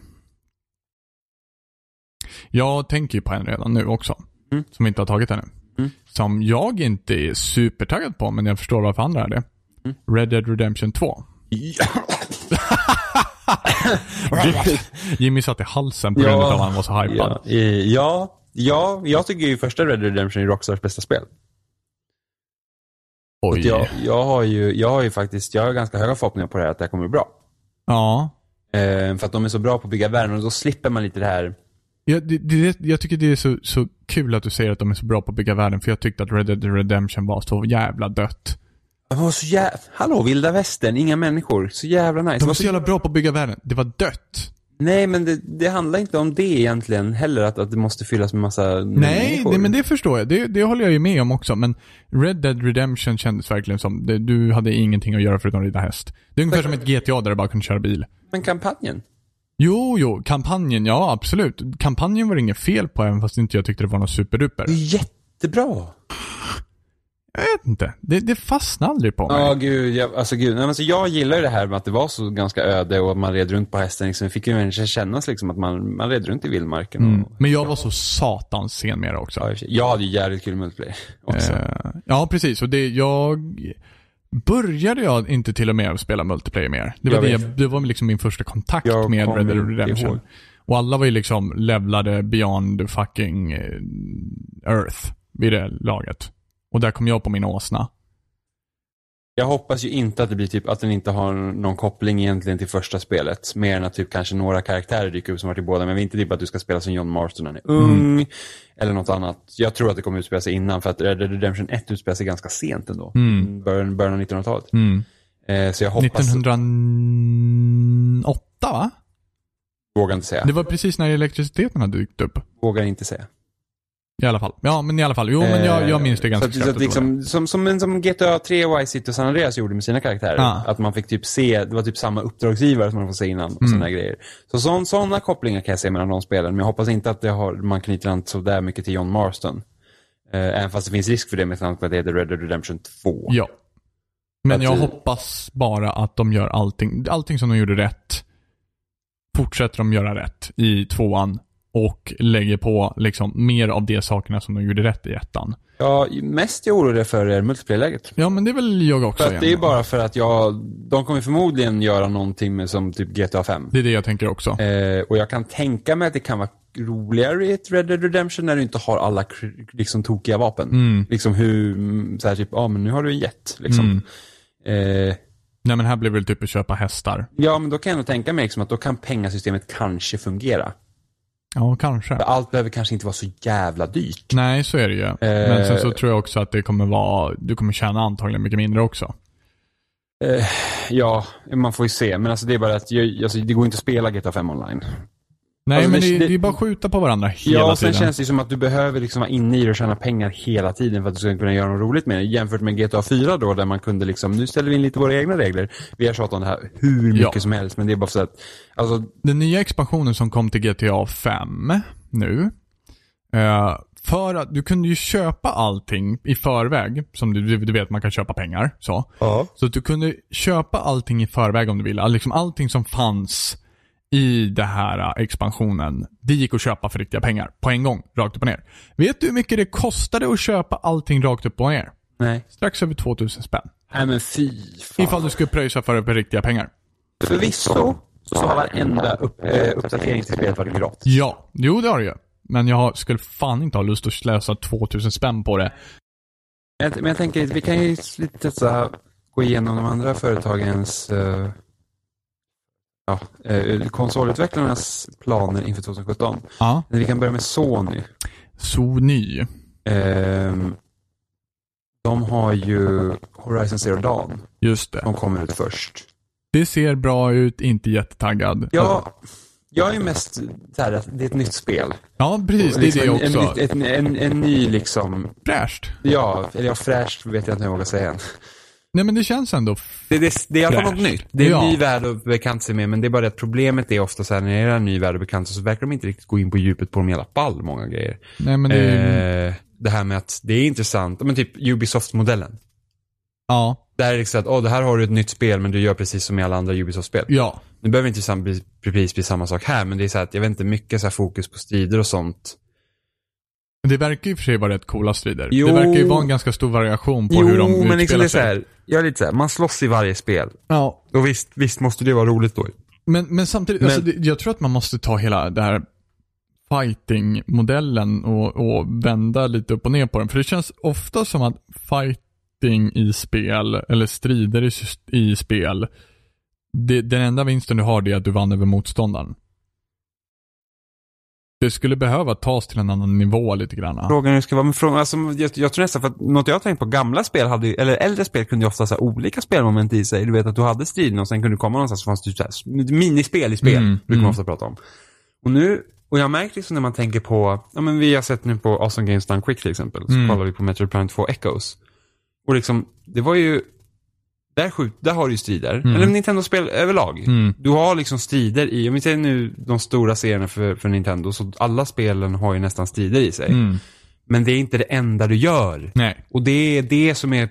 Jag tänker ju på en redan nu också. Mm. Som vi inte har tagit ännu. Mm. Som jag inte är supertaggad på, men jag förstår varför andra är det. Mm. Red Dead Redemption 2. Jimmy satt i halsen på grund av att han var så hypad. Ja, ja, ja, jag tycker ju första Red Dead Redemption är Rockstars bästa spel. Oj. Jag, jag, har ju, jag har ju faktiskt, jag har ganska höga förhoppningar på det här att det här kommer bli bra. Ja. Eh, för att de är så bra på att bygga världen och då slipper man lite det här. Jag, det, det, jag tycker det är så, så kul att du säger att de är så bra på att bygga världen, för jag tyckte att Red Dead Redemption var så jävla dött. Det var så jävla, hallå vilda västern, inga människor, så jävla nice. De var var så jävla bra på att bygga världen. Det var dött. nej men det, det handlar inte om det egentligen heller, att, att det måste fyllas med massa Nej, människor. det, men det förstår jag. Det, det håller jag ju med om också. Men Red Dead Redemption kändes verkligen som, det, du hade ingenting att göra förutom att rida häst. Det är ungefär som ett GTA där du bara kunde köra bil. Men kampanjen? Jo, jo, kampanjen, ja absolut. Kampanjen var det inget fel på, även fast inte jag tyckte det var något superduper. Det är jättebra. Jag vet inte. Det, det fastnade aldrig på mig. Ja, gud. Jag, alltså, gud. Nej, men, alltså, jag gillar det här med att det var så ganska öde och att man red runt på hästen. Liksom. Det fick ju människor kännas liksom att man, man red runt i vildmarken. Mm. Och, Men jag var så satans sen med det också. ja, jag hade ju jävligt kul multiplayer också. Eh, ja, precis. Och det, jag... Började jag inte till och med spela multiplayer mer? Det var, det, det var liksom min första kontakt Jag med Red Dead Redemption. ihåg. Och alla var ju liksom levlade beyond fucking eh, Earth vid det laget. Och där kom jag på min åsna. Jag hoppas ju inte att det blir typ att den inte har någon koppling egentligen till första spelet. Mer än att typ kanske några karaktärer dyker upp som varit i båda. Men inte typ att du ska spela som John Marston när han är ung. Eller något annat. Jag tror att det kommer utspela sig innan. För att Red Dead Redemption 1 utspelar sig ganska sent ändå. Mm. Början, början av 1900-talet. Mm. Eh, så jag hoppas... 1908 va? Vågar inte säga. Det var precis när elektriciteten hade dykt upp. Vågar inte säga. I alla fall. Ja, men i alla fall. Jo, men jag, jag minns det ganska Eh, så att, så att liksom, som, som, som GTA 3, Vice City och San Andreas gjorde med sina karaktärer. Ja. Att man fick typ se, det var typ samma uppdragsgivare som man får se innan och Mm. sådana grejer. Så sån, sådana kopplingar kan jag se mellan de spelen. Men jag hoppas inte att har, man knyter an så där mycket till John Marston. Eh, även fast det finns risk för det med tanke på att det heter Red Dead Redemption 2. Ja. Men Att jag du- hoppas bara att de gör allting, allting som de gjorde rätt, fortsätter de göra rätt i tvåan och lägger på liksom mer av de sakerna som de gjorde rätt i ettan. Ja, mest jag orolig för är multiplayer-läget. Ja, men det är väl jag också För att det är igen. bara för att jag, de kommer förmodligen göra någonting med som typ GTA 5. Det är det jag tänker också. Eh, och jag kan tänka mig att det kan vara roligare i ett Red Dead Redemption när du inte har alla liksom tokiga vapen. Mm. Liksom hur, så här typ, ja ah, men nu har du en jet. Liksom. Mm. Eh, Nej men här blir det väl typ att köpa hästar. ja, men då kan jag nog tänka mig liksom att då kan pengasystemet kanske fungera. Ja, kanske. Allt behöver kanske inte vara så jävla dyrt. Nej, så är det ju. Men sen så tror jag också att det kommer vara, du kommer tjäna antagligen mycket mindre också. Eh, ja, man får ju se. Men alltså det är bara att jag, alltså, det går inte att spela GTA 5 online. Nej, Alltså, men det- det, det- är bara att skjuta på varandra hela Ja, och sen tiden. känns det som att du behöver liksom vara inne i det och tjäna pengar hela tiden för att du ska kunna göra något roligt med det. Jämfört med GTA 4 då, där man kunde liksom, nu ställer vi in lite våra egna regler. Vi har tjatat om det här hur mycket Ja. som helst, men det är bara så att, alltså, Den nya expansionen som kom till GTA 5 nu. eh, för att du kunde ju köpa allting i förväg. Som du, du vet, man kan köpa pengar. Så. ja. Så att du kunde köpa allting i förväg om du ville. Liksom allting som fanns i det här eh, expansionen. Det gick att köpa för riktiga pengar. På en gång. Rakt upp och ner. Vet du hur mycket det kostade att köpa allting rakt upp och ner? Nej. Strax över 2000 spänn. Nej men fy fan. Ifall du skulle pröjsa för det på riktiga pengar. Förvisso så har varenda upp, eh, uppdatering till spelet varit gratis. Ja, jo det har det ju. Men jag skulle fan inte ha lust att slösa 2000 spänn på det. Men jag, tänker, vi kan ju lite så gå igenom de andra företagens eh, ja, eh, konsolutvecklarnas planer inför 2017. Ja. Men vi kan börja med Sony. Sony. Ehm, de har ju Horizon Zero Dawn. Just det. De kommer ut först. Det ser bra ut, inte jättetaggad. Ja, jag är mest så här, att det är ett nytt spel. Ja, precis. Det är Liksom det en, också. En, en, en, en ny liksom, Fräscht. ja, eller ja, fräscht vet jag inte hur jag vågar säga än. Nej men det känns ändå... Det, det, det är i alla fall något nytt. Det är en Ja. ny värld att bekanta sig med, men det är bara det att problemet är ofta så här, när det är en ny värld att bekanta sig så verkar de inte riktigt gå in på djupet på dem i alla fall, många grejer. Nej men det är... Eh, det här med att det är intressant, men typ Ubisoft-modellen. Ja. Där är det liksom att, åh, det här har du ett nytt spel, men du gör precis som i alla andra Ubisoft-spel. Ja. Nu behöver inte sam- precis bli samma sak här, men det är så här att jag vet inte, mycket så fokus på strider och sånt. Men Det verkar ju i och för sig vara rätt coola strider. Jo. Det verkar ju vara en ganska stor variation på hur de jo, men liksom utspelar det är så sig. här, jag är lite så här, man slåss i varje spel. Ja. Och visst, visst måste det vara roligt då. Men, men samtidigt, Men- Alltså, jag tror att man måste ta hela det här fighting-modellen och, och vända lite upp och ner på den. För det känns ofta som att fighting i spel, eller strider i, i spel, det, den enda vinsten du har är att du vann över motståndaren. Det skulle behöva tas till en annan nivå lite grann. Frågan hur det ska vara, men frågan, alltså, jag, jag tror nästan för att något jag har tänkt på, gamla spel hade ju, eller äldre spel kunde ju ofta ha olika spelmoment i sig. Du vet att du hade striden och sen kunde du komma någonstans så fanns det typ så här, minispel i spel, Mm, brukar man mm. ofta prata om. Och nu, och jag har märkt liksom när man tänker på, ja men vi har sett nu på Awesome Games Done Quick till exempel, så Mm. kollar vi på Metro Prime 2 Echoes. Och liksom, det var ju, där, skjut, där har du ju strider, Mm. eller Nintendo-spel överlag. Mm. Du har liksom strider i, om vi säger nu de stora serierna för, för Nintendo, så alla spelen har ju nästan strider i sig. Mm. Men det är inte det enda du gör. Nej. Och det är det som är,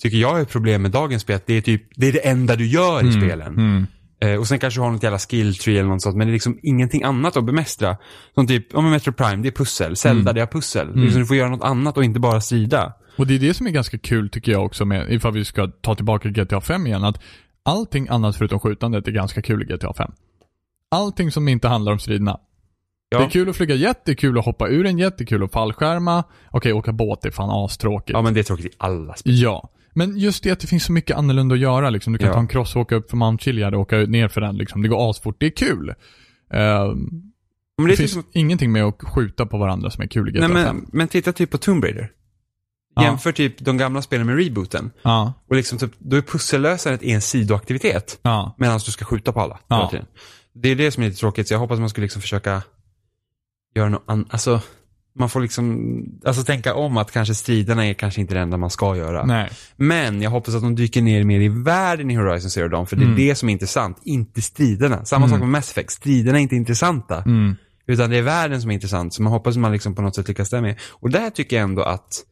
tycker jag är problem med dagens spel. Det är typ, det är det enda du gör i spelen. Mm. Eh, och sen kanske du har något jävla skill tree eller något sånt. Men det är liksom ingenting annat att bemästra. Som typ, om Metro Prime, det är pussel. Zelda, Mm. det är pussel. Är Liksom, du får göra något annat och inte bara strida. Och det är det som är ganska kul tycker jag också med, ifall vi ska ta tillbaka GTA 5 igen, att allting annat förutom skjutandet är ganska kul i GTA 5. Allting som inte handlar om striderna. Ja. Det är kul att flyga jet, det är kul att hoppa ur en jet, det är kul att fallskärma. Okej, åka båt är fan astråkigt. Ja, men det är tråkigt i alla spel. Ja. Men just det att det finns så mycket annorlunda att göra liksom. Du kan Ja. ta en cross och åka upp för Mount Chiliad och åka ner för den liksom. Det går asfort, det är kul. Uh, Men det, det är finns typ, ingenting med att skjuta på varandra som är kul i GTA nej, 5. men, men titta typ på Tomb Raider. Ja. Jämför typ de gamla spelen med rebooten. Ja, Och liksom typ, då är pussellösandet en sidoaktivitet. ja. Medan du ska skjuta på alla. Ja. tiden. Det är det som är lite tråkigt, så jag hoppas man skulle liksom försöka göra något annat. Alltså, man får liksom, alltså tänka om att kanske striderna är kanske inte det enda man ska göra. Nej. Men jag hoppas att de dyker ner mer i världen i Horizon Zero Dawn, för det är Mm. det som är intressant, inte striderna. Samma Mm. sak med Mass Effect, striderna är inte intressanta. Mm. Utan det är världen som är intressant, så man hoppas att man liksom på något sätt lyckas där med. Och där tycker jag ändå att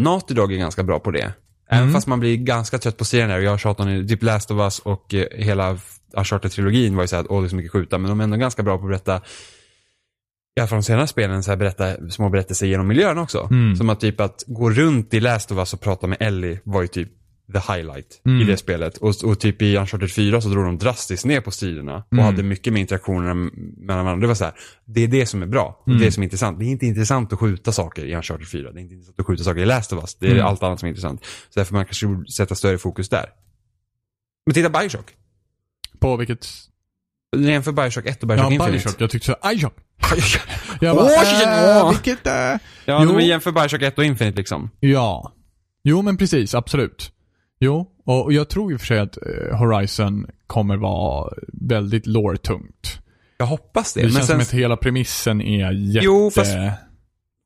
Naughty Dog är ganska bra på det. Även Mm. fast man blir ganska trött på serien där, jag har tjatat om typ Last of Us och eh, hela Uncharted-trilogin var ju såhär att åh det är så mycket skjuta, men de är ändå ganska bra på att berätta i alla fall de senare spelen, så här berätta små berättelser genom miljön också. Mm. Som att typ att gå runt i Last of Us och prata med Ellie var ju typ the highlight Mm. i det spelet. Och, och typ i Uncharted 4 så drog de drastiskt ner på striderna och Mm. hade mycket mer interaktioner mellan varandra. Det var så här, det är det som är bra. Och Mm. det som är intressant. Det är inte intressant att skjuta saker i Uncharted 4. Det är inte intressant att skjuta saker i Last of Us. Det är Mm. allt annat som är intressant. Så därför man kanske borde sätta större fokus där. Men titta Bioshock. På vilket... Jämför Bioshock 1 och Bioshock Ja, Infinite. Bioshock. Jag tyckte så, Bioshock. Jag bara, shit, äh, vilket... Äh. Ja, Jo. men jämför Bioshock 1 och Infinite liksom. Ja. Jo, men precis. Absolut. Jo, och jag tror i och för sig att eh, Horizon kommer vara väldigt lore-tungt. Jag hoppas det. Det, men känns sen, som att hela premissen är jätte... Jo, fast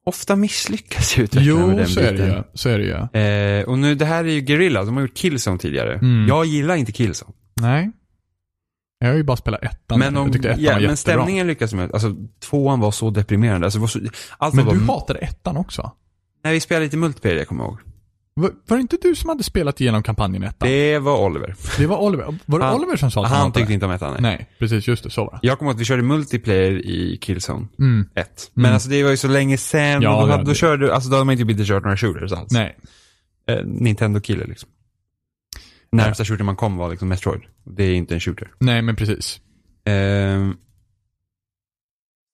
ofta misslyckas ju utvecklingen med Jo, den så är det biten. ju. Så är det ju. Eh, och nu, det här är ju Guerrilla, de har gjort Killzone tidigare. Mm. Jag gillar inte Killzone. Nej. Jag har ju bara spelat ettan. Men, jag om, tyckte ettan ja, var men jättebra. stämningen lyckas med. Alltså, tvåan var så deprimerande. Alltså, var så, allt Men var du hatade ettan också. När vi spelade lite multiplayer, jag kommer ihåg. Var, var det inte du som hade spelat igenom kampanjen ettan? Det, Det var Oliver. var Oliver. Var det Han- Oliver som sa att han, tyckte det? inte om ettan, nej. Nej, precis. Just det. Så var det. Jag kommer ihåg att vi körde multiplayer i Killzone Mm. 1. Men Mm. alltså det var ju så länge sen. Ja, då, det- hade, då körde, alltså då hade man inte blivit kört några shooters alls. Nej. Eh, Nintendo-kille liksom. Närmsta shooter man kom var liksom Metroid. Det är inte en shooter. Nej, men precis. Ehm,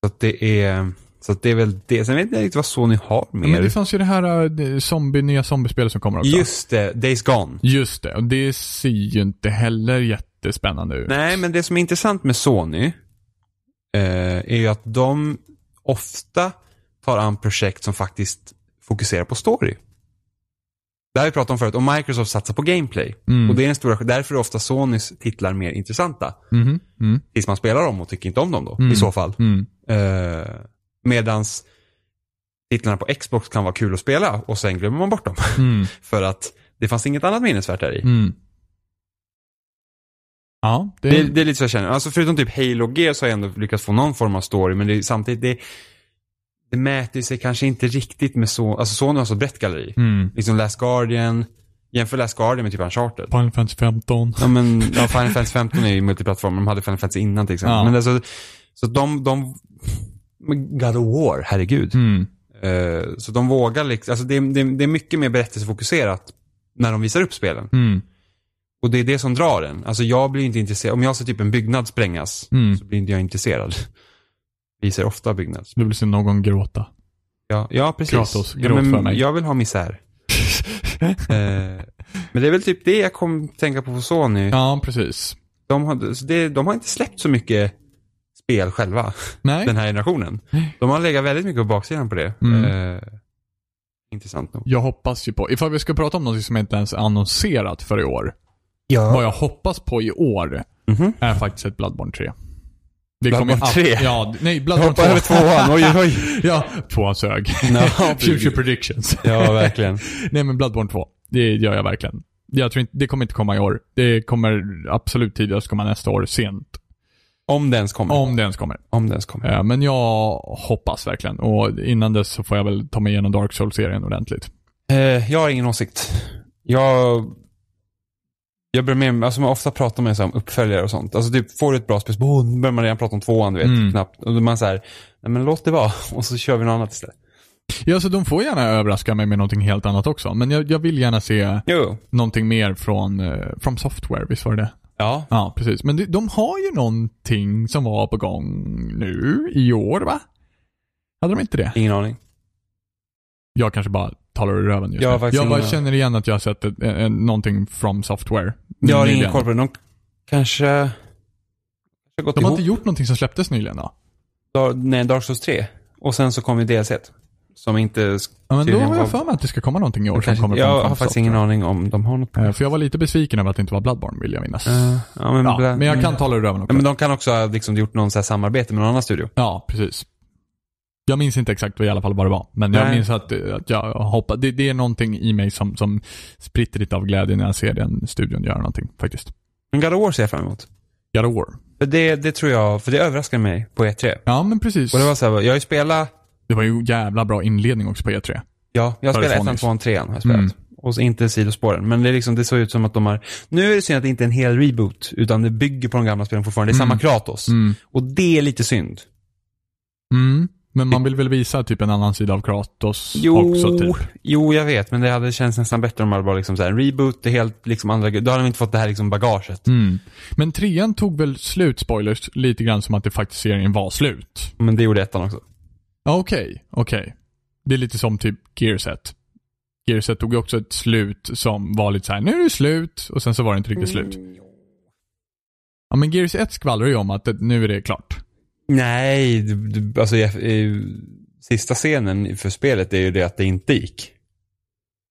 så att det är, så det är väl det. Sen vet jag inte riktigt vad Sony har Ja, mer. Men det fanns ju det här uh, det zombie, nya zombiespelet som kommer också. Just det, Days Gone. Just det. Och det ser ju inte heller jättespännande ut. Nej, men det som är intressant med Sony eh, är ju att de ofta tar an projekt som faktiskt fokuserar på story. Det har vi pratat om förut, och Microsoft satsar på gameplay. Mm. Och det är en stora, därför är ofta Sonys titlar mer intressanta. Mhm. Mm. Tills man spelar dem och tycker inte om dem då, Mm. i så fall. Mm. Medans titlarna på Xbox kan vara kul att spela och sen glömmer man bort dem. Mm. För att det fanns inget annat minnesvärt där i. Mm. Ja, det, Det, det är lite så jag känner. Alltså förutom typ Halo G så har jag ändå lyckats få någon form av story, men det är samtidigt, det, det mäter sig kanske inte riktigt med så, alltså Sony har så brett galleri. Mm. Liksom Last Guardian, jämför Last Guardian med typ Uncharted. Final Fantasy 15. Ja men, ja, Final Fantasy 15 är ju multiplattform, de hade Final Fantasy innan till exempel. Ja. Men alltså, så de, de, God of War, herregud. Mm. Eh, så de vågar liksom, alltså det, det, det är mycket mer berättelsefokuserat när de visar upp spelen. Mm. Och det är det som drar en. Alltså jag blir inte intresserad, om jag ser typ en byggnad sprängas, Mm. så blir inte jag intresserad. Visar ofta byggnads. Du vill se någon gråta. Ja, ja precis. Kratos, ja, gråt för mig. Jag vill ha misär. eh, men det är väl typ det jag kom tänka på på Sony. Ja, precis. De, har, så det, de har inte släppt så mycket spel själva, Nej. den här generationen. De har legat väldigt mycket på baksidan på det. Mm. Eh, intressant nog. Jag hoppas ju på, ifall vi ska prata om något som inte ens är annonserat för i år. Ja. Vad jag hoppas på i år Mhm. är faktiskt ett Bloodborne 3. Det Bloodborne kommer 3? Ja, nej, Jag Bloodborne 2. hoppar över tvåan, oj oj. ja, tvåan sög. Ja, Future predictions. Ja, verkligen. nej men Bloodborne 2. Det gör jag verkligen. Jag tror inte, det kommer inte komma i år. Det kommer absolut tidigast komma nästa år, sent. Om det ens kommer. Om det ens kommer. Om det ens kommer. Eh, Men jag hoppas verkligen. Och innan dess så får jag väl ta mig igenom Dark Souls-serien ordentligt. Eh, jag har ingen åsikt. Jag... Jag börjar med, alltså man ofta pratar med om uppföljare och sånt. Alltså typ, får du ett bra spel, så oh, börjar man redan prata om tvåan, du vet, Mm. knappt. Och då är man så här, nej men låt det vara. Och så kör vi något annat istället. Ja, så de får gärna överraska mig med någonting helt annat också. Men jag, jag vill gärna se Jo. någonting mer från uh, From Software, visst var det? Ja. Ja, precis. Men de, har ju någonting som var på gång nu i år, va? Hade de inte det? Ingen aning. Jag kanske bara talar ur röven just Jag nu. Jag bara känner igen att jag har sett ett, en, någonting From Software. Jag har ingen koll på det. De kanske... kanske gått De har ihop. inte gjort någonting som släpptes nyligen då? Dar- nej, Dark Souls 3. Och sen så kom ju DLC. Som inte... Ja, men då har jag för mig att det ska komma någonting i år som kommer jag har faktiskt ingen aning om de har något. Eh, För jag var lite besviken över att det inte var Bloodborne, vill jag minnas. Eh, ja, men, ja, men jag kan tala ur röven Ja, också. men de kan också ha liksom gjort någon så här samarbete med någon annan studio. Ja, precis. Jag minns inte exakt vad i alla fall vad det var. Men jag Nej. minns att, eh, att jag hoppade. Det, det är någonting i mig som, som spritter lite av glädje när jag ser den studion göra någonting faktiskt. Men God of War ser jag fram emot. God of War. Det, det tror jag, för det överraskade mig på E3. Ja, men precis. Och det var så här, jag har ju spelat, Det var ju jävla bra inledning också på E3. ja, jag spelat ettan, tvåan, trean har jag spelat. Mm. Och inte sidospåren. Men det, är liksom, det såg ut som att de har, nu är det synd att det inte är en hel reboot, utan det bygger på de gamla spelen fortfarande. Det är Mm. samma Kratos. Mm. Och det är lite synd. Mm. Men man vill väl visa typ en annan sida av Kratos Jo, också typ. jo, jag vet, men det hade känts nästan bättre om det var liksom så här, en reboot, det är helt liksom andra, då hade de inte fått det här liksom bagaget. Mm. Men trean tog väl slut, spoilers, lite grann som att det faktiskt serien var slut. Men det gjorde ettan också. Ja, Okej, okej. Det är lite som typ Gearset. Gearset tog ju också ett slut som var lite så här: nu är det slut, och sen så var det inte riktigt slut. Ja, men Gears 1 skvallrar ju om att det, nu är det klart. Nej, du, du, alltså jag, sista scenen för spelet är ju det att det inte gick.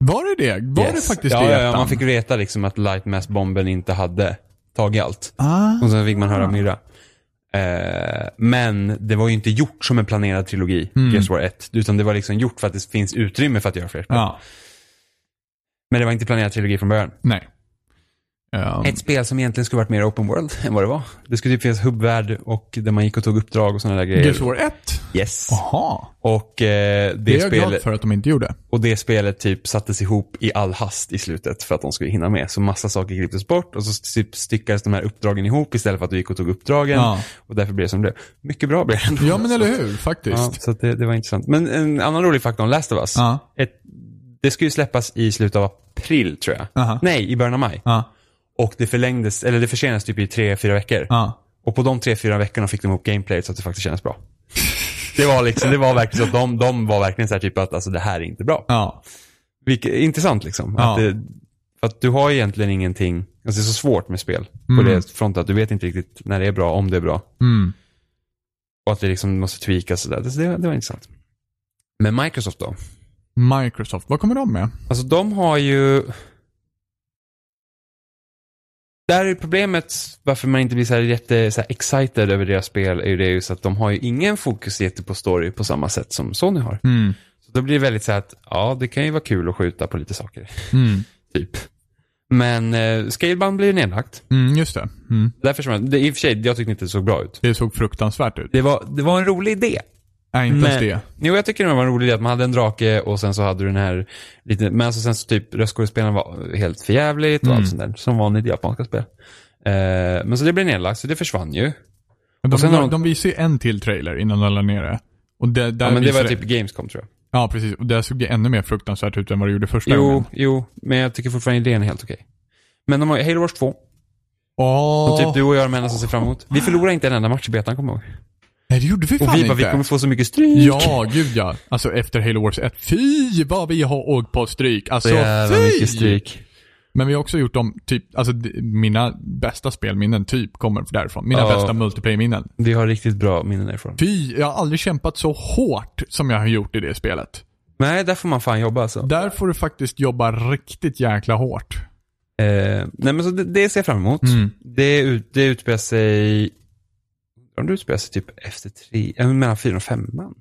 Var det det? Var det faktiskt ja, det i ja, ja, man fick veta liksom att Lightmass-bomben inte hade tagit allt. Ah. Och sen fick man höra Myra. Eh, men det var ju inte gjort som en planerad trilogi, Mm. Gears War 1. Utan det var liksom gjort för att det finns utrymme för att göra fler spel. Ja, Men det var inte planerad trilogi från början. nej. Um, Ett spel som egentligen skulle varit mer open world än vad det var. Det skulle typ finnas hubbvärld och där man gick och tog uppdrag och sådana där grejer. Gears War 1? Yes. Jaha. Och, eh, det, Det är jag glad spelet, för att de inte gjorde. och det spelet typ sattes ihop i all hast i slutet för att de skulle hinna med. Så massa saker klipptes bort och så typ styckades de här uppdragen ihop istället för att du gick och tog uppdragen. Ja. Och därför blev det som det blev. Mycket bra blev det ändå. Ja, men Så eller hur? Ja, Faktiskt. så att det, det var intressant. Men en annan rolig faktor om Last of Us. Ja. Ett, det skulle ju släppas i slutet av april tror jag. Aha. Nej, i början av maj. Ja. Och det förlängdes, eller det försenades typ i tre, fyra veckor. Ja. Och på de tre, fyra veckorna fick de ihop gameplayet så att det faktiskt kändes bra. Det var liksom, det var verkligen så att de, de var verkligen så här typ att alltså det här är inte bra. Ja. Vilket, intressant liksom. Ja. Att, det, att du har egentligen ingenting, alltså det är så svårt med spel på Mm. det fronten att du vet inte riktigt när det är bra, om det är bra. Mm. Och att det liksom måste tweakas sådär. Det, det, det var intressant. Men Microsoft då? Microsoft, vad kommer de med? Alltså de har ju... Där är problemet varför man inte blir så här jätte så här excited över deras spel är ju det just att de har ju ingen fokus jätte på story på samma sätt som Sony har. Mm. Så då blir det väldigt så här att, ja det kan ju vara kul att skjuta på lite saker. Mm. Typ. Men eh, Scalebound blir nedlagt. Mm, just det. Mm. Därför som jag, det, i och för sig, jag tyckte inte det såg bra ut. Det såg fruktansvärt ut. Det var, det var en rolig idé. Nej, inte ens det. Jo, jag tycker det var en rolig idé att man hade en drake och sen så hade du den här lite, men alltså sen så typ röstskådespelaren var helt förjävligt och Mm. allt sånt där. Som vanligt i japanska spel. Eh, men så det blev nedlagt, så det försvann ju. Men Och sen de, de, de- visade ju en till trailer innan de la ner det. Och det, där Ja, men det var typ Gamescom tror jag. Ja, precis. Och det såg det ännu mer fruktansvärt ut än vad det gjorde första Jo, gången. jo, men jag tycker fortfarande idén är helt okej. Men de har ju Halo Wars 2, Åh! som typ du och jag är de enda som ser fram emot. Vi förlorade inte en enda match i betan, kommer jag ihåg. Nej, det gjorde vi fan Och vi bara, inte. vi kommer få så mycket stryk. Ja, gud ja. Alltså efter Halo Wars 1. Fy vad vi har åkt på stryk. Alltså Så jävla fy! mycket stryk. Men vi har också gjort dem, typ, alltså mina bästa spelminnen typ kommer därifrån. Mina Ja. bästa multiplayer-minnen. Vi har riktigt bra minnen därifrån. Fy, jag har aldrig kämpat så hårt som jag har gjort i det spelet. Nej, där får man fan jobba alltså. Där får du faktiskt jobba riktigt jäkla hårt. Eh, nej men så det, det ser jag fram emot. Mm. Det, ut, det utspelar sig, det utspelar sig typ efter tre, äh, mellan fyra och femman.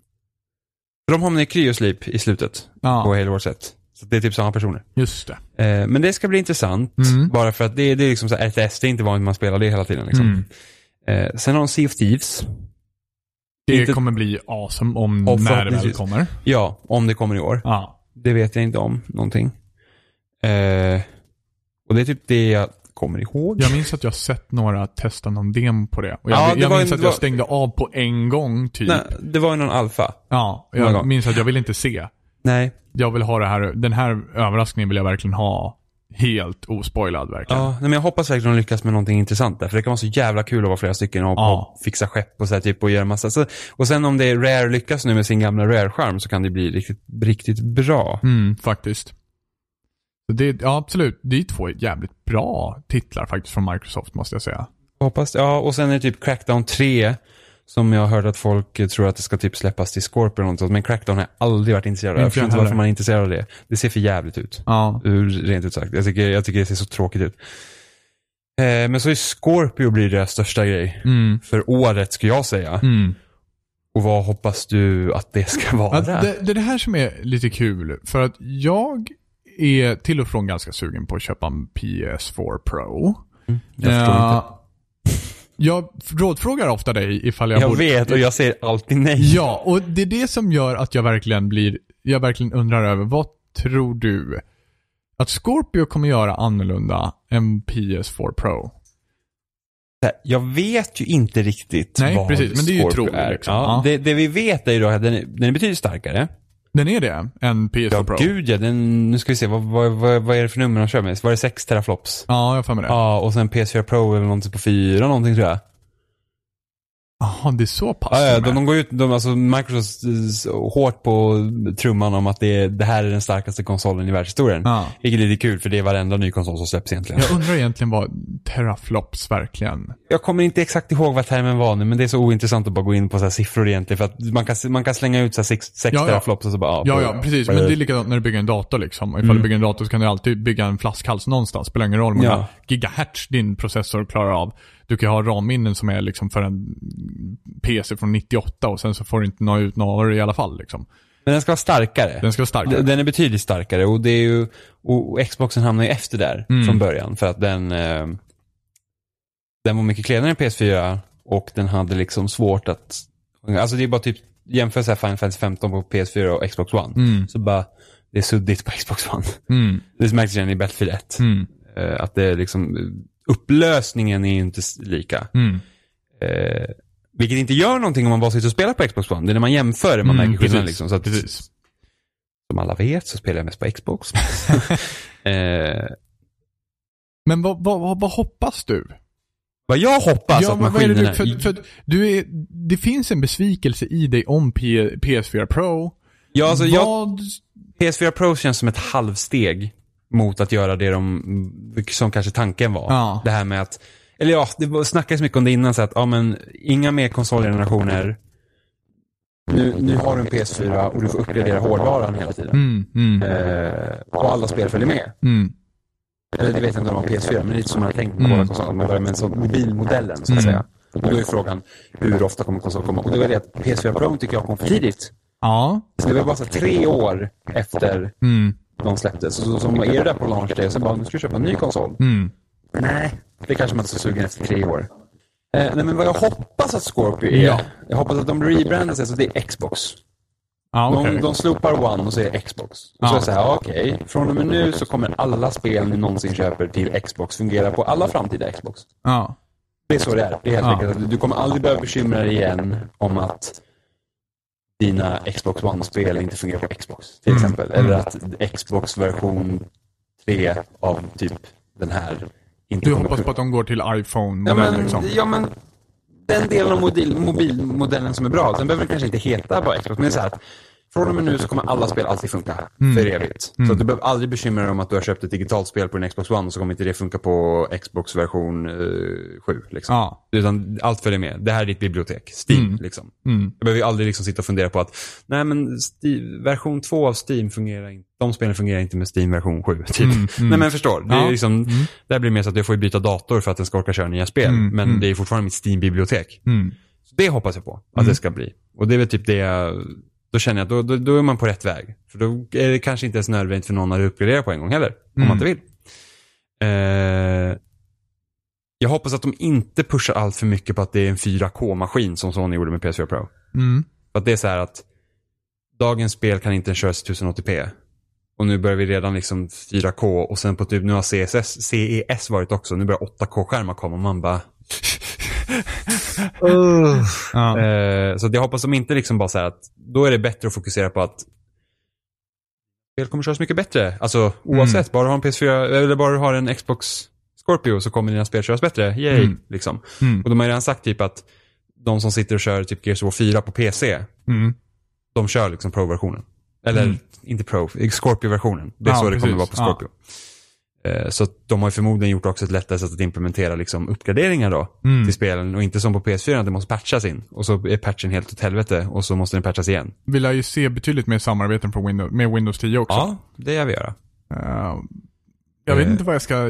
För de hamnar i kryosleep i slutet på Ja, Halo Wars 1. Så det är typ samma personer. just det. Eh, men det ska bli intressant. Mm. Bara för att det, det är liksom så här, RTS, det är inte vanligt man spelar det hela tiden liksom. Mm. Eh, sen har de Sea of Thieves. Det Inte- kommer bli awesome om när det väl kommer. Ja, om det kommer i år. Ja. Det vet jag inte om någonting. Eh, och det är typ det jag kommer ihåg. Jag minns att jag sett några testa någon demo på det. Och jag, Ja, det jag minns en- att jag stängde av på en gång typ. Nej, det var ju någon alfa. Ja, jag minns att jag vill inte se. Nej. Jag vill ha det här, den här överraskningen vill jag verkligen ha helt ospoilad verkligen. Ja, men jag hoppas verkligen de lyckas med någonting intressant där. För det kan vara så jävla kul att vara flera stycken och, Ja. och fixa skepp och så här, typ och göra massa. Så, och sen om det är Rare lyckas nu med sin gamla Rare-charm så kan det bli riktigt, riktigt bra. Mm, faktiskt. Det, ja, absolut. Det är två jävligt bra titlar faktiskt från Microsoft måste jag säga. Hoppas Ja, och sen är det typ Crackdown 3. Som jag har hört att folk tror att det ska typ släppas till Scorpio eller något sånt. Men Crackdown har jag aldrig varit intresserad av. Jag förstår inte varför man är intresserad av det. Det ser för jävligt ut. Ja. Rent ut sagt. Jag tycker, jag tycker det ser så tråkigt ut. Eh, men så är Scorpio blir deras största grej. Mm, För året skulle jag säga. mm. Och vad hoppas du att det ska vara? Det, det är det här som är lite kul. För att jag är till och från ganska sugen på att köpa en PS4 Pro. jag förstår inte. Ja, Jag rådfrågar ofta dig ifall jag, Jag borde... vet och jag säger alltid nej. Ja, och det är det som gör att jag verkligen blir, jag verkligen undrar över, vad tror du att Scorpio kommer göra annorlunda än PS4 Pro? Jag vet ju inte riktigt Nej, vad precis, men det är ju Scorpio tro, är. liksom. Ja, Ja. Det, det vi vet är ju då att den är, den är betydligt starkare. Den är det, än PS4 Ja, Pro? gud ja. Den, nu ska vi se, vad, vad, vad, vad är det för nummer de kör med? Var det 6 teraflops? Ja, jag har för mig det. Ja, och sen PS4 Pro väl någonting på 4 någonting tror jag. Jaha, det är så pass Ja, ja, de de, är. går ut, de, alltså Microsoft s- hårt på trumman om att det, det här är den starkaste konsolen i världshistorien. Ja. Vilket är lite kul för det är varenda ny konsol som släpps egentligen. Jag undrar egentligen vad teraflops verkligen... Jag kommer inte exakt ihåg vad termen var nu, men det är så ointressant att bara gå in på så här siffror egentligen. För att man kan, man kan slänga ut så sex, sex Ja, ja. teraflops och så bara, Ja, ja, precis. Men det är likadant när du bygger en dator liksom. Ifall Mm. du bygger en dator så kan du alltid bygga en flaskhals någonstans. Spelar ingen roll hur många Ja. gigahertz din processor klarar av. Du kan ha ramminnen som är liksom för en PC från 98 och sen så får du inte nå ut några i alla fall liksom. Men den ska vara starkare. Den ska vara starkare. Den är betydligt starkare och det är ju, och och Xboxen hamnar ju efter där Mm. från början för att den, eh, den var mycket klenare än PS4 och den hade liksom svårt att, alltså det är bara typ, jämför så här Final Fantasy 15 på PS4 och Xbox One. Mm. Så bara, det är suddigt på Xbox One. Mm. Det märks redan i Battlefield 1. Mm. Eh, att det är liksom, upplösningen är ju inte lika. Mm. Eh, vilket inte gör någonting om man bara sitter och spelar på Xbox One. Det är när man jämför man Mm, märker skillnaden. Liksom. Så att, Precis. Som alla vet så spelar jag mest på Xbox. eh, Men vad, vad, vad, hoppas du? vad jag hoppas ja, att vad är det maskinerna... du, för, för du är, det finns en besvikelse i dig om P, PS4 Pro. ja, alltså, jag, vad, PS4 Pro känns som ett halvsteg mot att göra det de, som kanske tanken var. Ja. Det här med att, eller ja, det snackades mycket om det innan så att, ja men, inga mer konsolgenerationer. Nu, nu har du en PS4 och du får uppgradera hårdvaran hela tiden. mm, mm, Eh, och alla spel följer med. mm, Eller det vet jag inte om det var PS4, men det är lite som man har tänkt på Mm. konsolerna. Man börjar med en sån mobilmodellen, så att Mm. säga. Och då är frågan, hur ofta kommer konsolen komma? Och det var det att PS4 Pro tycker jag kom för tidigt. ja, Så det var bara så tre år efter mm, de släpptes. Så, så, så är du där på launch day och så bara, nu ska du köpa en ny konsol. mm, Nej, det kanske man inte är så sugen efter tre år. Eh, nej, men vad jag hoppas att Scorpio är, Ja. jag hoppas att de rebrandar sig så det är Xbox. ja okej. De, de slopar One och så är det Xbox. Och så Ja. är det så här, okej, från och med nu så kommer alla spel ni någonsin köper till Xbox fungera på alla framtida Xbox. Ja, Det är så det är. Det är helt enkelt att du kommer aldrig behöva bekymra dig igen om att dina Xbox One-spel inte fungerar på Xbox, till Mm. exempel. Eller att Xbox version 3 av typ den här inte du hoppas på att de går till Ja iPhone-modell men, liksom? ja, men den delen av mobil, mobilmodellen som är bra, den behöver kanske inte heta bara Xbox. Men så här att från och med nu så kommer alla spel alltid funka Mm. för evigt. Så att du behöver aldrig bekymra dig om att du har köpt ett digitalt spel på din Xbox One och så kommer inte det funka på Xbox version eh, 7. Liksom. Ja. Utan allt följer med. Det här är ditt bibliotek. Steam, Mm. liksom. Mm. Jag behöver aldrig liksom sitta och fundera på att nej men Steam, version 2 av Steam fungerar inte. De spelen fungerar inte med Steam version 7. Typ. Mm, mm. Nej men förstår. Det, Ja. liksom, Mm. det här blir mer så att jag får byta dator för att den ska orka köra nya spel. Mm, Men mm. det är fortfarande mitt Steam-bibliotek. Mm. Så det hoppas jag på att Mm. det ska bli. Och det är väl typ det jag, då känner jag att då, då, då är man på rätt väg. För då är det kanske inte ens nödvändigt för någon att uppgradera på en gång heller. Om Mm. man inte vill. Eh, jag hoppas att de inte pushar allt för mycket på att det är en 4K-maskin som Sony gjorde med PS4 Pro. Mm. För att det är så här att dagens spel kan inte köras i 1080p. Och nu börjar vi redan liksom 4K och sen på typ, nu har CSS, CES varit också. Nu börjar 8K-skärmar komma och man bara... Ja. Eh, så jag hoppas de inte liksom bara så att då är det bättre att fokusera på att spel kommer köras mycket bättre. Alltså oavsett, bara du har en PS4 eller bara du har en Xbox Scorpio så kommer dina spel köras bättre. Yay, Mm. liksom. Mm. Och de har ju redan sagt typ att de som sitter och kör typ Gears of War 4 på PC, Mm. de kör liksom Pro-versionen. Eller Mm. inte Pro, Scorpio-versionen. Det är Ja, så det kommer precis. vara på Scorpio. Eh, Så att de har förmodligen gjort också ett lättare sätt att implementera liksom uppgraderingar då Mm. till spelen och inte som på PS4 att det måste patchas in och så är patchen helt åt helvete och så måste den patchas igen. Vill jag ju se betydligt mer samarbeten från Windows, med Windows 10 också. Ja, det jag vill göra. Eh, jag vet Eh. inte vad jag ska,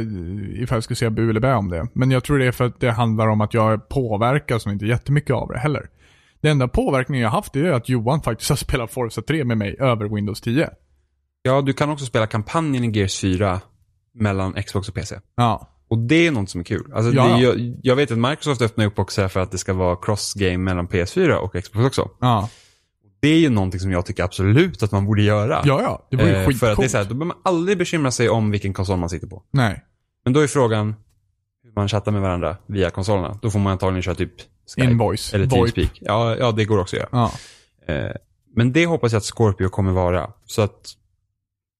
ifall jag ska säga bu eller bä om det. Men jag tror det är för att det handlar om att jag påverkas och inte jättemycket av det heller. Det enda påverkningen jag haft är att Johan faktiskt har spelat Forza 3 med mig över Windows 10. Ja, du kan också spela kampanjen i Gears 4 mellan Xbox och PC. Ja. Och det är något som är kul. Alltså, Ja. det, jag, jag vet att Microsoft öppnar upp också för att det ska vara cross-game mellan PS4 och Xbox också. Ja. Det är ju någonting som jag tycker absolut att man borde göra. Ja, ja. Det ju Eh, skitcoolt. För att det är så här, då behöver man aldrig bekymra sig om vilken konsol man sitter på. Nej. Men då är frågan hur man chattar med varandra via konsolerna. Då får man antagligen köra typ Skype Invoice. eller. Teamspeak. Ja, ja, det går också att göra. Ja. Eh, men det hoppas jag att Scorpio kommer vara. Så att,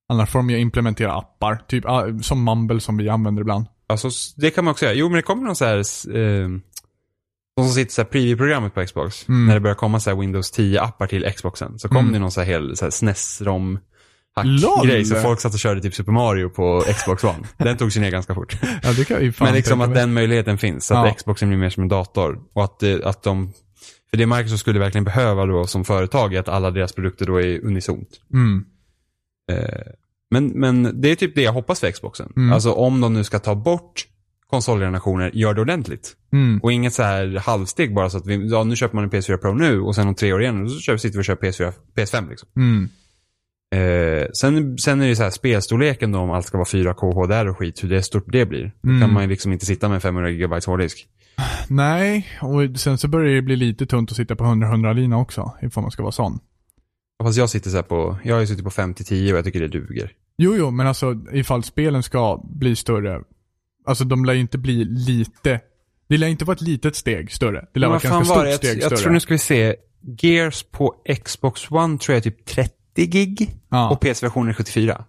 Annars får de ju implementera appar. Typ ah, som Mumble som vi använder ibland. alltså det kan man också göra. Jo, men det kommer någon så här, eh, De som sitter här preview-programmet på Xbox, Mm. när det börjar komma så här Windows 10-appar till Xboxen, så kom Mm. det någon så här hel SNES-rom hack-grej, så folk satt och körde typ Super Mario på Xbox One. Den tog sig ner ganska fort. Ja, det kan ju fan Men liksom att mig. den möjligheten finns, så att Ja. Xboxen blir mer som en dator. Och att, det- att de, för det Microsoft skulle verkligen behöva då som företag är att alla deras produkter då är unisont. Mm. Eh, Men, men det är typ det jag hoppas för Xboxen. Mm. Alltså om de nu ska ta bort konsolgenerationer, gör det ordentligt. Mm. Och inget så här halvsteg bara så att vi, ja, nu köper man en PS4 Pro nu och sen om tre år igen och så köper, sitter vi och kör PS4, PS5 liksom. Mm. Eh, sen, sen är det så här spelstorleken då om allt ska vara 4K HDR och skit, hur det stort det blir. Då Mm. kan man ju liksom inte sitta med 500 GB hårddisk. Nej, och sen så börjar det bli lite tunt att sitta på 100-100 lina också, ifall man ska vara sån. Fast jag sitter så på, jag har ju suttit på 5-10 och jag tycker det duger. Jo, jo, men alltså ifall spelen ska bli större, alltså de lär ju inte bli lite, det lär inte vara ett litet steg större. Det lär vara ett ganska stort det? steg jag, större. jag tror nu ska vi se, Gears på Xbox One tror jag är typ 30 gig ja, och PS-versionen är 74.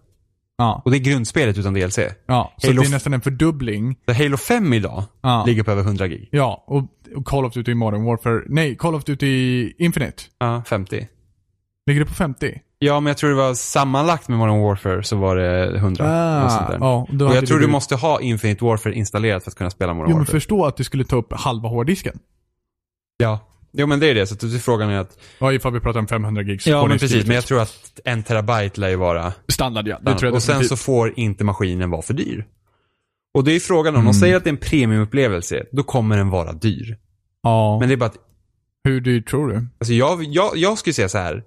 ja, Och det är grundspelet utan DLC. ja, så Halo det är nästan en fördubbling. Så Halo 5 idag Ja, ligger på över 100 gig. ja och, och Call of Duty Modern Warfare, nej, Call of Duty Infinite. Ja, 50. Ligger det på 50? Ja, men jag tror det var sammanlagt med Modern Warfare så var det 100. och sånt där. ja, då och jag tror du måste ha Infinite Warfare installerat för att kunna spela Modern Jo men Warfare. förstå att det skulle ta upp halva hårddisken. Ja. Jo men det är det, så att frågan är att... Ja, ifall vi pratar om 500 gigs Ja men precis, men jag tror att en terabyte lär ju vara... Standard ja, det tror jag och sen så får inte maskinen vara för dyr. Och det är frågan om, Mm. de säger att det är en premiumupplevelse, då kommer den vara dyr. Ja, Men det är bara att, hur dyrt tror du? alltså jag, jag, jag skulle säga så här.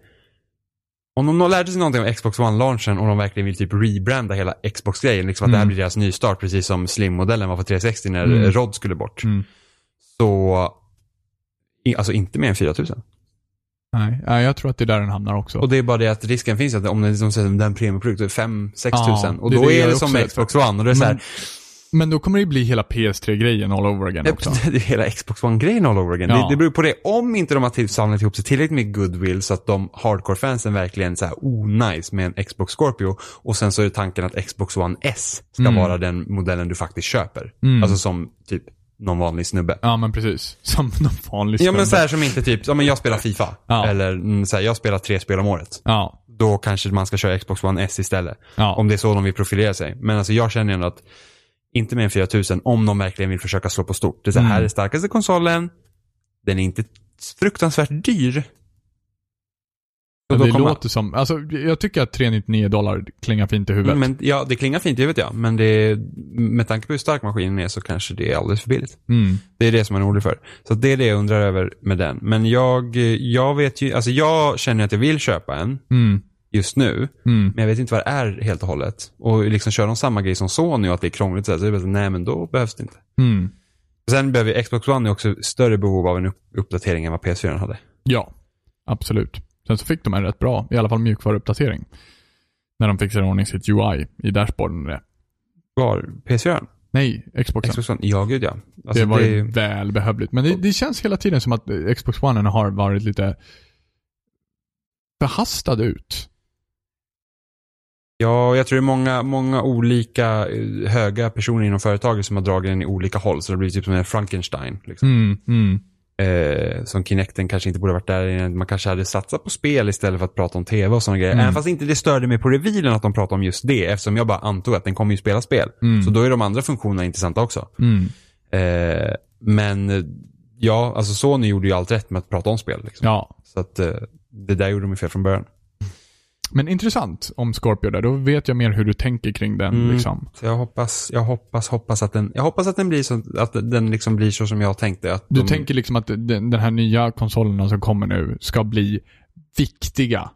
Om de lärde sig någonting om Xbox One-launchen och de verkligen vill typ rebranda hela Xbox-grejen, liksom att det här Mm. blir deras nystart, precis som Slim-modellen var för 360 när Mm. Rod skulle bort. Mm. Så, alltså inte mer än 4000. Nej, ja, jag tror att det är där den hamnar också. Och det är bara det att risken finns att om det som säger den premiumprodukt, då är 5-6 Ja, tusen. Och då det är det som är för. Xbox One. Och det är så här, Men, då kommer det ju bli hela PS3-grejen all over again också. det är hela Xbox One-grejen all over again. Ja. Det, det beror på det. Om inte de har samlat ihop sig tillräckligt med goodwill så att de hardcore-fansen verkligen så här oh-nice med en Xbox Scorpio. Och sen så är tanken att Xbox One S ska Mm. vara den modellen du faktiskt köper. Mm. Alltså som typ någon vanlig snubbe. Ja, men precis. Som någon vanlig Ja men snubbe. så här som inte typ, ja men jag spelar FIFA. Ja. Eller mm, så här, jag spelar tre spel om året. Ja, Då kanske man ska köra Xbox One S istället. ja. Om det är så de vill profilera sig. Men alltså jag känner ändå att inte mer än 4000 om de verkligen vill försöka slå på stort. Det är så här, Mm. är starkaste konsolen. Den är inte fruktansvärt dyr. Ja, Och det kommer- låter som, alltså jag tycker att 399 dollar klingar fint i huvudet. men, ja, det klingar fint, det vet jag. Men det, med tanke på hur stark maskinen är så kanske det är alldeles för billigt. Mm. Det är det som man är orolig för. Så det är det jag undrar över med den. Men jag, jag vet ju, alltså jag känner att jag vill köpa en Mm. Just nu. Mm. Men jag vet inte vad det är helt och hållet. Och liksom kör de samma grej som Sony och att det är krångligt så, här, så är det bara, nej men då behövs det inte. Mm. Sen behöver Xbox One också större behov av en upp- uppdatering än vad PS4 hade. Ja, absolut. Sen så fick de en rätt bra, i alla fall mjukvaruuppdatering. När de fixade i ordning sitt UI i dashboarden. det. Var PS4? Nej, Xboxen. Xbox One? Ja, gud ja. Alltså, det var det välbehövligt. Men det, det känns hela tiden som att Xbox One har varit lite förhastad ut. Ja, jag tror det är många, många olika eh, höga personer inom företaget som har dragit den i olika håll. Så det blir typ som en Frankenstein. Liksom. Mm, mm. Eh, som Kinecten kanske inte borde varit där. Man kanske hade satsat på spel istället för att prata om tv och sådana grejer. Mm. Även fast inte det störde mig på revealen att de pratade om just det. Eftersom jag bara antog att den kommer ju spela spel. Mm. Så då är de andra funktionerna intressanta också. Mm. Eh, men ja, alltså Sony gjorde ju allt rätt med att prata om spel. Liksom. Ja, Så att eh, det där gjorde de ju fel från början. Men intressant om Scorpio där. Då vet jag mer hur du tänker kring den. Mm. Liksom. Så jag hoppas, jag hoppas, hoppas att den, jag hoppas att den blir så, att den liksom blir så som jag tänkte. Att Du de, tänker liksom att den, den här nya konsolerna som kommer nu ska bli viktiga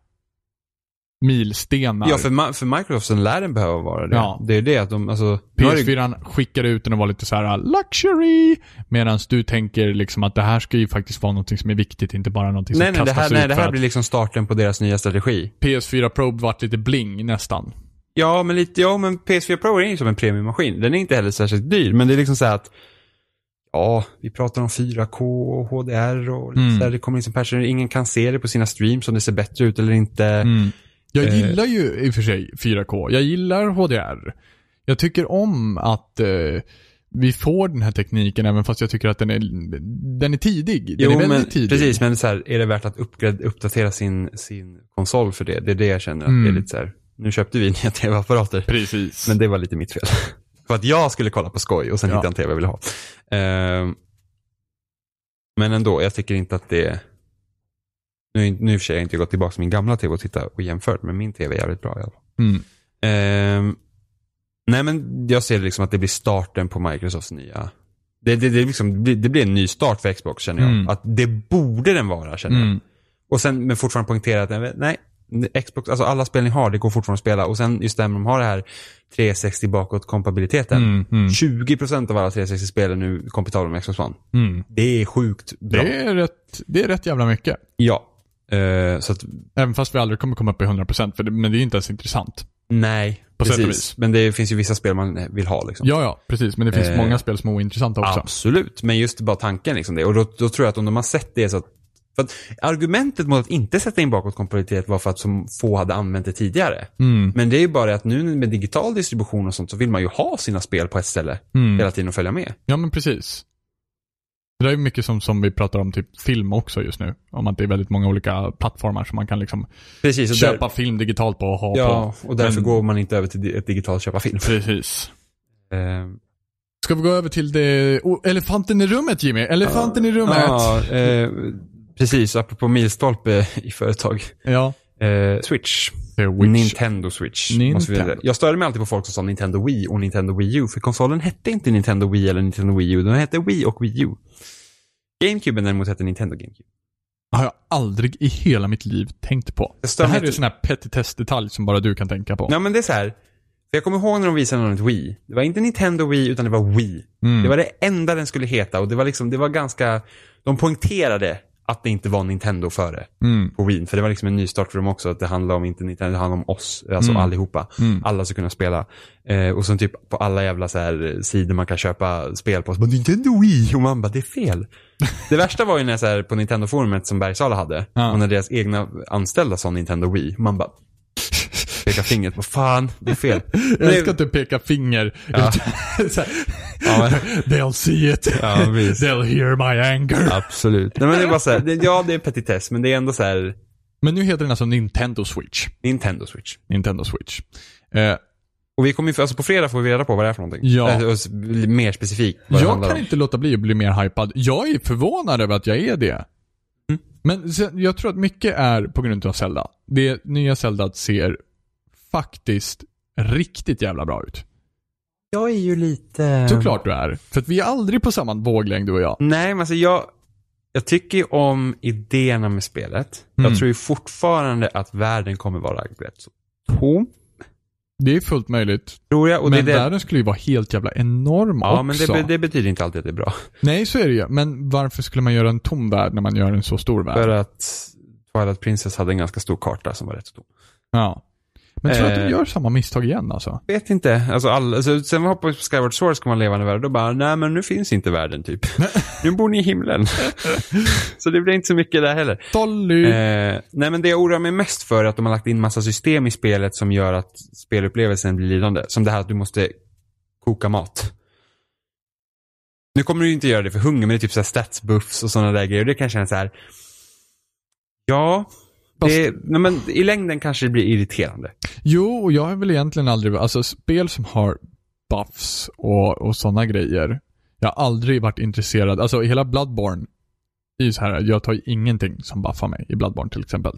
milstenar. Ja, för, för Microsoft så lär den behöva vara det. Ja. Det är det att de, alltså. nu har det- PS4 skickade ut den och var lite så här luxury. Medan du tänker liksom att det här ska ju faktiskt vara något som är viktigt, inte bara något som Nej, nej, det kastas här, nej, ut det för här blir liksom starten på deras nya strategi. PS4 Pro vart lite bling nästan. Ja, men lite, ja, men PS4 Pro är ju som en premiummaskin. Den är inte heller särskilt dyr, men det är liksom så här att Ja, vi pratar om 4K och HDR och Mm. så här, det kommer liksom patcher. Ingen kan se det på sina streams om det ser bättre ut eller inte. Mm. Jag Eh. gillar ju i och för sig 4K. Jag gillar HDR. Jag tycker om att eh, vi får den här tekniken även fast jag tycker att den är, den är tidig. Den är väldigt men, tidig. precis, men så här, är det värt att uppgrad, uppdatera sin, sin konsol för det? Det är det jag känner att Mm. det är lite så här. Nu köpte vi nya tv-apparater. Precis. Men det var lite mitt fel. för att jag skulle kolla på skoj och sen Ja. hittade jag en tv jag ville ha. Ehm, men ändå, jag tycker inte att det nu, nu för sig har jag inte gått tillbaka till min gamla tv och tittat och jämfört, men min tv är jävligt bra i alla fall. Mm. Ehm, nej men jag ser liksom att det blir starten på Microsofts nya. Det, det, det, liksom, det, det blir en ny start för Xbox känner jag. Mm. Att det borde den vara känner jag. Mm. Och sen men fortfarande poängtera att nej, Xbox, alltså alla spel ni har, det går fortfarande att spela. Och sen just det de har det här 360 bakåt kompatibiliteten. Mm. Mm. 20% av alla 360-spel är nu kompatibla med Xbox One. Mm. Det är sjukt bra. Det, är rätt, det är rätt jävla mycket. Ja. Eh, så att, Även fast vi aldrig kommer komma upp i 100% för det, men det är ju inte ens intressant. nej. På precis. Men det finns ju vissa spel man vill ha liksom. Ja, ja, precis. Men det finns Eh, många spel som är ointressanta också. Absolut, men just bara tanken liksom det. Och då, då tror jag att om de har sett det så att för att argumentet mot att inte sätta in bakåtkompatibilitet var för att så få hade använt det tidigare. Mm. Men det är ju bara att nu med digital distribution och sånt så vill man ju ha sina spel på ett ställe Mm. hela tiden och följa med. Ja, men precis. Det är ju mycket som, som vi pratar om typ film också just nu. Om att det är väldigt många olika plattformar som man kan liksom Precis, köpa film digitalt på och ha där, ja, på. och därför Men- går man inte över till ett digitalt köpa film. Precis. Eh, Ska vi gå över till det, oh, elefanten i rummet Jimmy? Elefanten i rummet. eh, precis, apropå milstolpe i företag. Ja. Eh, Switch. Det är Witch. Nintendo Switch. Nintendo. Jag störde mig alltid på folk som sa Nintendo Wii och Nintendo Wii U. För konsolen hette inte Nintendo Wii eller Nintendo Wii U. Den hette Wii och Wii U. GameCube däremot hette Nintendo GameCube. har jag aldrig i hela mitt liv tänkt på. Det här är en sån här petitess-detalj som bara du kan tänka på. Ja men det är så här. För jag kommer ihåg när de visade namnet Wii. Det var inte Nintendo Wii utan det var Wii. Mm. Det var det enda den skulle heta och det var liksom, det var ganska, de poängterade att det inte var Nintendo före Mm. på Wii. För det var liksom en nystart för dem också, att det handlade om inte Nintendo, det handlade om oss, alltså Mm. allihopa. Mm. Alla ska kunna spela. Eh, och sen typ på alla jävla så här sidor man kan köpa spel på, så bara Nintendo Wii! Och man bara, det är fel. det värsta var ju när så här, på Nintendo-forumet som Bergsala hade, Ja. och när deras egna anställda sa Nintendo Wii, man bara pekar fingret på fan, det är fel. Jag älskar att du pekar finger. Ja. Så här, Ja, They'll see it. Ja. They'll hear my anger. Absolut. Nej men det är bara så här, ja det är petitess, men det är ändå så här Men nu heter den alltså Nintendo Switch. Nintendo Switch. Nintendo Switch. Eh, Och vi kommer ju, alltså på fredag får vi reda på vad det är för någonting. Ja. Och s- mer specifikt jag kan om. inte låta bli att bli mer hypad. Jag är förvånad över att jag är det. Mm. Men sen, jag tror att mycket är på grund av Zelda. Det nya Zelda ser faktiskt riktigt jävla bra ut. Jag är ju lite... Såklart du är. För att vi är aldrig på samma våglängd du och jag. Nej, men alltså jag, jag tycker ju om idéerna med spelet. Mm. Jag tror ju fortfarande att världen kommer vara rätt så tom. Det är fullt möjligt. Tror jag. Och men det det, världen skulle ju vara helt jävla enorm ja, också. men det, det betyder inte alltid att det är bra. Nej, så är det ju. Men varför skulle man göra en tom värld när man gör en så stor värld? För att Twilight Princess hade en ganska stor karta som var rätt så tom. Ja. Men tror du att de Eh. gör samma misstag igen alltså? Vet inte. Alltså, all, alltså, sen vi hoppade på Skyward Sword ska man leva i en värld. Då bara, nej men nu finns inte världen typ. nu bor ni i himlen. så det blir inte så mycket där heller. Dolly! Eh, nej men det jag oroar mig mest för är att de har lagt in massa system i spelet som gör att spelupplevelsen blir lidande. Som det här att du måste koka mat. Nu kommer du ju inte göra det för hunger, men det är typ så här statsbuffs och sådana där grejer. Och det kan jag känna så här. Ja, det, nej, men i längden kanske det blir irriterande. Jo, och jag har väl egentligen aldrig, alltså spel som har buffs och, och sådana grejer. Jag har aldrig varit intresserad, alltså hela Bloodborne är ju så här, jag tar ju ingenting som buffar mig i Bloodborne till exempel.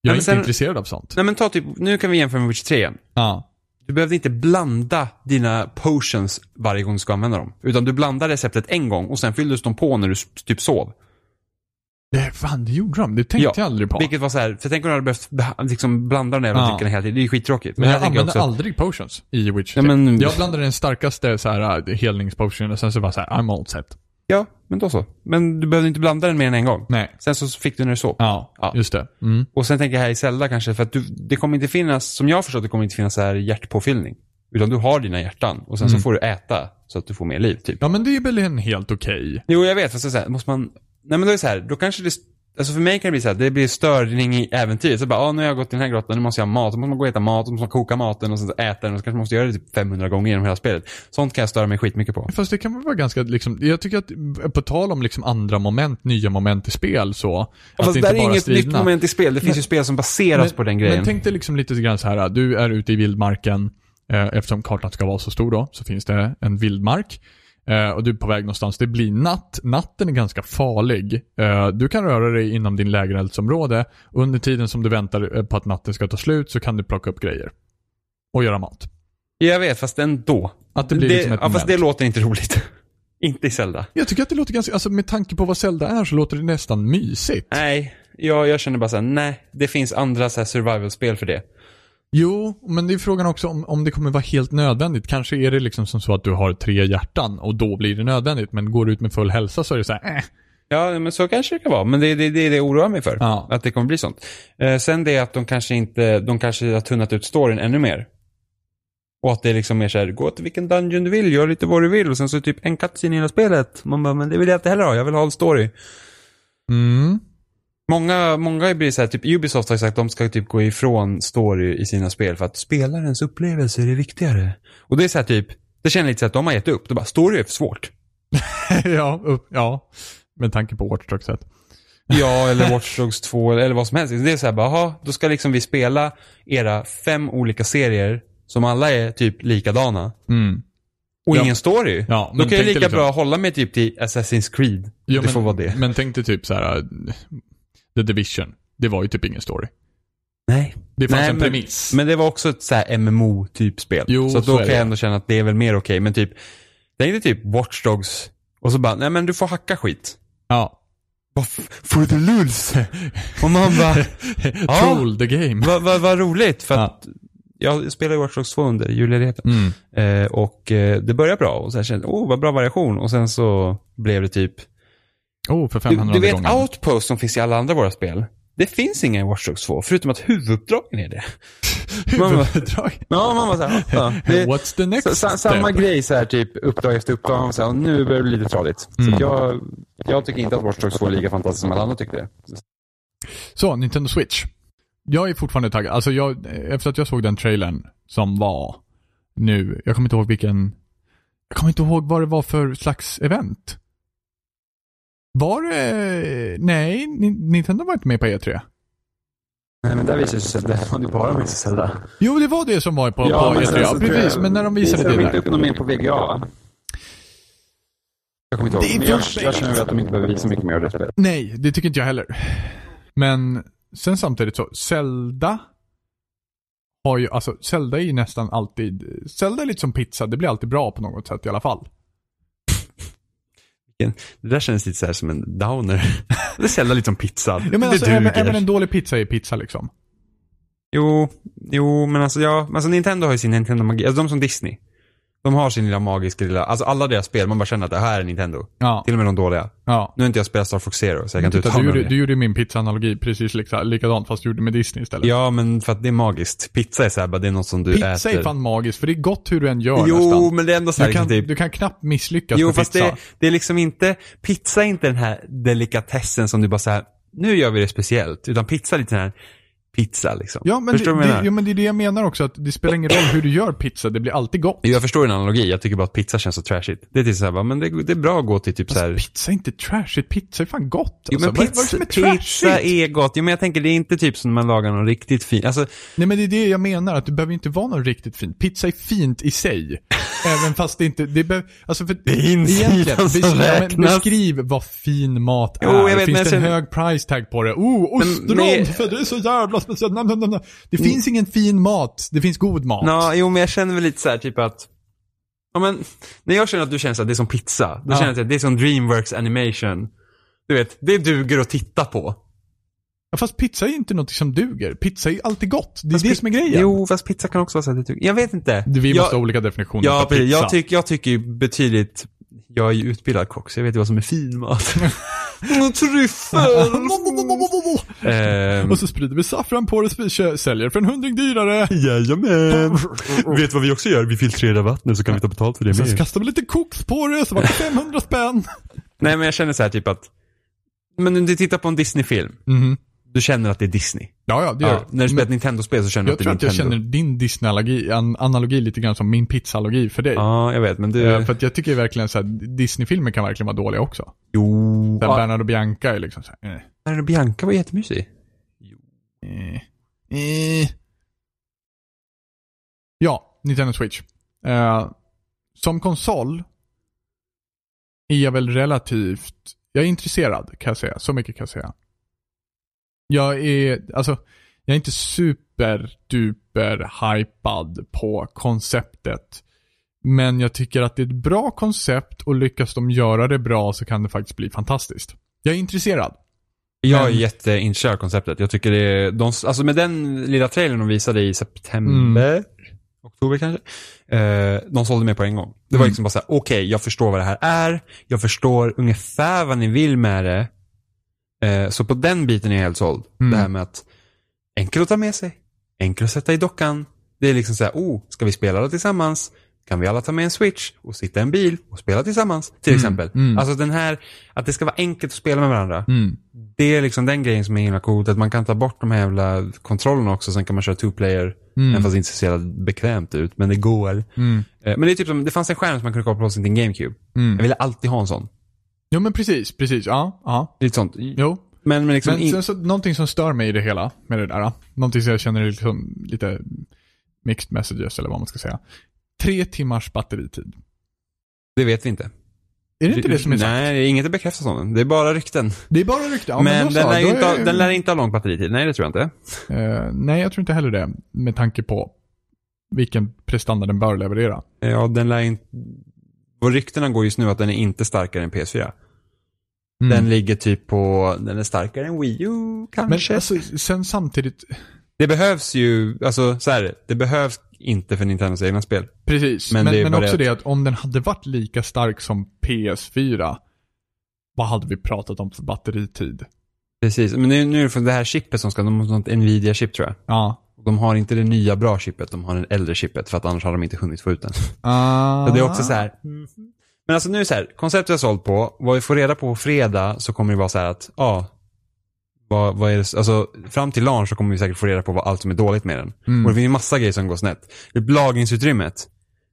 Jag är men inte sen- intresserad av sånt. Nej men ta typ, nu kan vi jämföra med Witcher 3 igen. Ja. Du behövde inte blanda dina potions varje gång du ska använda dem. Utan du blandade receptet en gång och sen fylldes de på när du typ sov. Det, fan, det gjorde de. Det tänkte Ja, jag aldrig på. Vilket var så här, för tänk om du hade behövt liksom blanda de där jävla Ja. hela tiden. Det är ju skittråkigt. men jag här tänker använde också aldrig potions i Witcher Ja, 3. men- Jag blandade den starkaste så här helningspotionen och sen så var så här, I'm all set. Ja, men då så. Men du behövde inte blanda den mer än en gång. Nej. Sen så fick du när du sov. Ja, Ja. just det. Mm. Och sen tänker jag här i Zelda kanske, för att du, det kommer inte finnas, som jag har förstått det kommer inte finnas så här hjärtpåfyllning. Utan du har dina hjärtan och sen så Mm. får du äta så att du får mer liv typ. Ja, men det är väl en helt okej. Jo, jag vet. Fast så här, måste man... Nej, men då är det så här, då kanske det... Alltså för mig kan det bli så här, det blir störning i äventyret. Så bara, ah, nu har jag gått till den här grottan, nu måste jag ha mat. Då måste man gå och äta mat, då måste man koka maten och sen äta den och så kanske man måste göra det typ 500 gånger genom hela spelet. Sånt kan jag störa mig skitmycket på. Fast det kan väl vara ganska, liksom, jag tycker att, på tal om liksom andra moment, nya moment i spel så. att Fast det det där är inget nytt striderna. moment i spel. Det finns ju spel som baseras på den grejen. Men tänk dig liksom lite grann så här, du är ute i vildmarken, eh, eftersom kartan ska vara så stor då, så finns det en vildmark. Eh, och du är på väg någonstans. Det blir natt. Natten är ganska farlig. Eh, du kan röra dig inom din lägereldsområde. Under tiden som du väntar eh, på att natten ska ta slut så kan du plocka upp grejer. Och göra mat. Jag vet, fast ändå. Att det blir liksom ett ja, fast det låter inte roligt. inte i Zelda. Jag tycker att det låter ganska, alltså med tanke på vad Zelda är så låter det nästan mysigt. Nej, jag, jag känner bara såhär, nej. Det finns andra så survival-spel för det. Jo, men det är frågan också om, om det kommer vara helt nödvändigt. Kanske är det liksom som så att du har tre hjärtan och då blir det nödvändigt. Men går du ut med full hälsa så är det så här, eh. Ja, men så kanske det kan vara. Men det är det, det, det jag oroar mig för. Ja. Att det kommer bli sånt. Eh, sen det att de kanske inte, de kanske har tunnat ut storyn ännu mer. Och att det är liksom mer såhär, gå till vilken dungeon du vill, gör lite vad du vill och sen så är det typ en cutscene i hela spelet. Man bara, men det vill jag inte heller ha, jag vill ha en story. Mm. Många, många blir så här, typ Ubisoft har sagt att de ska typ gå ifrån story i sina spel för att spelarens upplevelse är viktigare. Och det är så här typ, det känner lite så att de har gett upp. Det bara, story är för svårt. ja, upp, ja. Med tanke på Watch Dogs 1. Ja, eller Watch Dogs 2 eller vad som helst. Det är så här bara, aha, då ska liksom vi spela era fem olika serier som alla är typ likadana. Mm. Och Ja. ingen story. Ja, då kan jag lika liksom- bra hålla mig typ till Assassin's Creed. Ja, det men, får vara det. Men tänk dig typ så här. The Division. Det var ju typ ingen story. Nej. Det fanns Nej, en premiss. Men det var också ett så här MMO-typ spel. Jo, så så då kan jag ändå känna att det är väl mer okej. Men typ, tänk dig typ Watch Dogs och så bara, nej men du får hacka skit. ja. For the lulz. och man bara, Ja. Troll the game. vad va, vad roligt. För Ja. att jag spelade Watch Dogs 2 under julledigheten. Mm. Eh, och eh, det började bra och sen kände jag, oh vad bra variation. Och sen så blev det typ, Oh, för du, 500 du vet gången. Outpost som finns i alla andra våra spel. Det finns inga i Watch Dogs 2, förutom att huvuduppdragen är det. Huvuddrag. Ja, man var såhär, ja, det, What's the next Så, sa, samma step? grej så här typ uppdrag efter uppdrag. Man säger, nu börjar det bli lite tradigt. Så Mm. att jag, jag tycker inte att Watch Dogs 2 är lika fantastiskt som alla andra tyckte det. Så, Nintendo Switch. Jag är fortfarande taggad. Alltså jag, efter att jag såg den trailern som var nu, jag kommer inte ihåg vilken, jag kommer inte ihåg vad det var för slags event. Var det, nej, Ni- Nintendo var inte med på E E3. Nej, men där visade sig det var ju bara med Zelda. Jo, det var det som var på, på E3, ja precis. Men när de visade det där. upp något mer på VGA. Jag kommer inte Det är ihåg. Men jag, jag känner att de inte behöver visa mycket mer av det spelet. Nej, det tycker inte jag heller. Men sen samtidigt så, Zelda har ju, alltså Zelda är ju nästan alltid, Zelda är lite som pizza, det blir alltid bra på något sätt i alla fall. Det där känns lite så här som en downer. det Zelda lite som pizza. Ja, men det alltså, duger. även, även en dålig pizza är pizza liksom. Jo, jo, men alltså ja, men alltså Nintendo har ju sin Nintendo-magi. Alltså de som Disney. De har sin lilla magiska lilla, alltså alla deras spel, man bara känner att det här är Nintendo. Ja. Till och med de dåliga. ja. Nu har inte jag spelat Star Fox Zero, så jag kan inte Titta, uttala du, gjorde, du gjorde min pizza-analogi precis lika, likadant fast du gjorde med Disney istället. Ja, men för att det är magiskt. Pizza är så här, bara det är något som du pizza äter. är fan magiskt, för det är gott hur du än gör Jo, nästan. men det är ändå så här, Du kan, typ, du kan knappt misslyckas Jo, med fast pizza. det, det är liksom inte, pizza är inte den här delikatessen som du bara så här, nu gör vi det speciellt. Utan pizza är lite den här, pizza liksom. Ja, men förstår det, det, jo, men det är det jag menar också, att det spelar ingen roll hur du gör pizza, det blir alltid gott. Jag förstår din analogi, jag tycker bara att pizza känns så trashigt. Det är typ såhär, men det, det är bra att gå till typ så här. Pizza är inte trashigt, pizza är fan gott. Jo, Alltså. men Vad- vad är det pizza, är pizza är gott. Jo, men jag tänker det är inte typ som när man lagar någon riktigt fin. Alltså, Nej men det är det jag menar, att det behöver inte vara något riktigt fint. Pizza är fint i sig. även fast det inte, det behöver, alltså för Det är insidan som ja, men beskriv vad fin mat Jo, är. jag vet, finns men det en sen- hög price tag på det? Oh, ostron, men- för det är så jävla Det finns ingen fin mat, det finns god mat. Nå, jo, men jag känner väl lite så här typ att Ja, men när jag känner att du känner att det är som pizza, då Ja. känner jag att det är som Dreamworks animation. Du vet, det duger att titta på. Ja, fast pizza är inte något som duger. Pizza är alltid gott. Det är Fast det som är grejen. Jo, fast pizza kan också vara så att det duger. Jag vet inte. Vi jag, måste ha olika definitioner Ja, precis. pizza. Jag, tyck, jag tycker ju betydligt jag är ju utbildad kock, så jag vet ju vad som är fin mat. Mm, Tryffel! Ehm, Och så sprider vi saffran på det, säljer för en hundring dyrare. Jajamän. Vet vad vi också gör? Vi filtrerar vattnet så kan vi ta betalt för det Sen med. kastar vi lite koks på det, så var det 500 spänn. Nej men jag känner så här typ att Men när du tittar på en Disney-film, Mhm. du känner att det är Disney. Ja, ja, det gör Ja, jag. när du spelar ett Nintendo-spel så känner du Jag att det tror är att jag Nintendo. känner din Disney-analogi lite grann som min pizzalogi för dig. Ja, jag vet, men du... Eh, För att jag tycker verkligen så här, Disney-filmer kan verkligen vara dåliga också. Jo... Här, Ja, Bernardo Bianca är liksom så här, eh, Bernardo Bianca var jättemysig. eh, eh. Ja, Nintendo Switch. Eh, som konsol är jag väl relativt, jag är intresserad kan jag säga, så mycket kan jag säga. Jag är, alltså, jag är inte superduper hypad på konceptet. Men jag tycker att det är ett bra koncept och lyckas de göra det bra så kan det faktiskt bli fantastiskt. Jag är intresserad. Jag är Men- jätteintresserad av konceptet. Jag tycker det är, de, alltså med den lilla trailern de visade i september, oktober kanske, eh, de sålde mig på en gång. Det var Mm. liksom bara såhär, okej, jag förstår vad det här är, jag förstår ungefär vad ni vill med det. Eh, så på den biten är jag helt såld. Mm. Det här med att enkel att ta med sig, enkel att sätta i dockan. Det är liksom såhär, oh, ska vi spela det tillsammans? Kan vi alla ta med en switch och sitta i en bil och spela tillsammans? Till Mm, exempel. mm. Alltså den här, att det ska vara enkelt att spela med varandra. Mm. Det är liksom den grejen som är himla coolt, att man kan ta bort de här jävla kontrollerna också, sen kan man köra two player, Mm. även fast det inte ser så jävla bekvämt ut, men det går. Mm. Eh, Men det är typ som, det fanns en skärm som man kunde koppla på sin GameCube. Mm. Jag ville alltid ha en sån. Jo men precis, precis. Ja, ja. Lite sånt. Jo. Men, men liksom, Men sen så, någonting som stör mig i det hela, med det där. Någonting som jag känner är liksom lite mixed messages eller vad man ska säga. Tre timmars batteritid. det vet vi inte. Är det inte det som är sagt? Nej, är inget att bekräfta om den. Det är bara rykten. Det är bara rykte. Ja, men då den lär, inte, är- den lär inte ha lång batteritid. Nej, det tror jag inte. Eh, nej, jag tror inte heller det. Med tanke på vilken prestanda den bör leverera. Ja, den lär inte... Och ryktena går just nu att den är inte starkare än PS4. Mm. Den ligger typ på, den är starkare än Wii U Men kanske. alltså, sen samtidigt, Det behövs ju, alltså så här, det behövs inte för Nintendos egna spel. precis. Men Men, det men, också det det att om den hade varit lika stark som PS4, vad hade vi pratat om för batteritid? Precis, men nu, nu är det för det här chippet som ska, de har något Nvidia-chip tror jag. Ja. De har inte det nya bra chippet, de har det äldre chippet för att annars hade de inte hunnit få ut den. Ah. Så det är också så här. Men alltså nu är det så här, konceptet jag sålt på, vad vi får reda på på fredag så kommer det vara så här att, ja, vad, vad är det, alltså fram till launch så kommer vi säkert få reda på vad allt som är dåligt med den. Mm. Och det finns massa grejer som går snett. Det är lagringsutrymmet.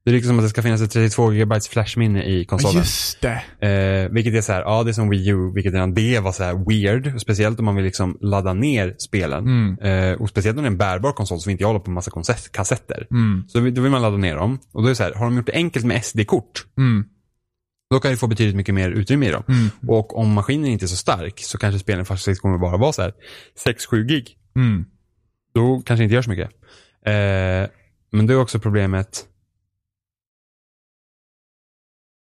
Det är liksom som att det ska finnas ett 32 GB flashminne i konsolen. Just det. Eh, vilket är så här, ja det är som Wii U, vilket redan det var så här weird. Speciellt om man vill liksom ladda ner spelen. Mm. Eh, och speciellt om det är en bärbar konsol så vi inte håller på med massa kassetter. Mm. Så då vill man ladda ner dem. Och då är det så här, har de gjort det enkelt med SD-kort, Mm. Då kan du få betydligt mycket mer utrymme i dem. Mm. Och om maskinen inte är så stark så kanske spelen faktiskt kommer bara vara så här 6-7 gig. Mm. Då kanske det inte gör så mycket. Eh, men då är också problemet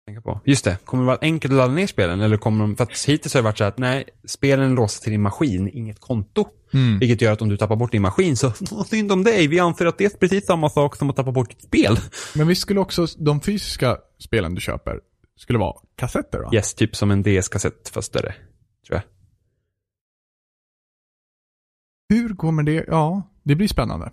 tänka på. Just det, kommer det vara enkelt att ladda ner spelen? Eller kommer de, för att hittills har det varit så att nej, spelen låsta till din maskin, inget konto. Mm. Vilket gör att om du tappar bort din maskin så, "Åh, synd om dig, vi anser att det är precis samma sak som att tappa bort ditt spel. Men vi skulle också, de fysiska spelen du köper, skulle vara kassetter va? Yes, typ som en DS-kassett fast större. Tror jag. Hur kommer det, ja, det blir spännande.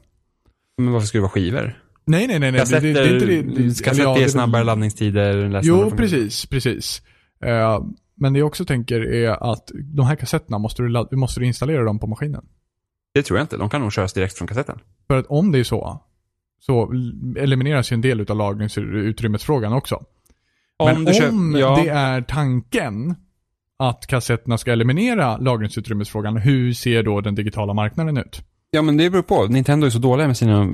Men varför skulle det vara skivor? Nej, nej, nej, nej. Kassetter, det, det, det, är inte det, det, kassetter ja, är snabbare laddningstider. Jo, precis, precis. Eh, men det jag också tänker är att de här kassetterna, måste du, måste du installera dem på maskinen? Det tror jag inte. De kan nog köras direkt från kassetten. För att om det är så, så elimineras ju en del av lagringsutrymmesfrågan också. Men kö- om ja. det är tanken att kassetterna ska eliminera lagringsutrymmesfrågan, hur ser då den digitala marknaden ut? Ja, men det beror på. Nintendo är så dåliga med sina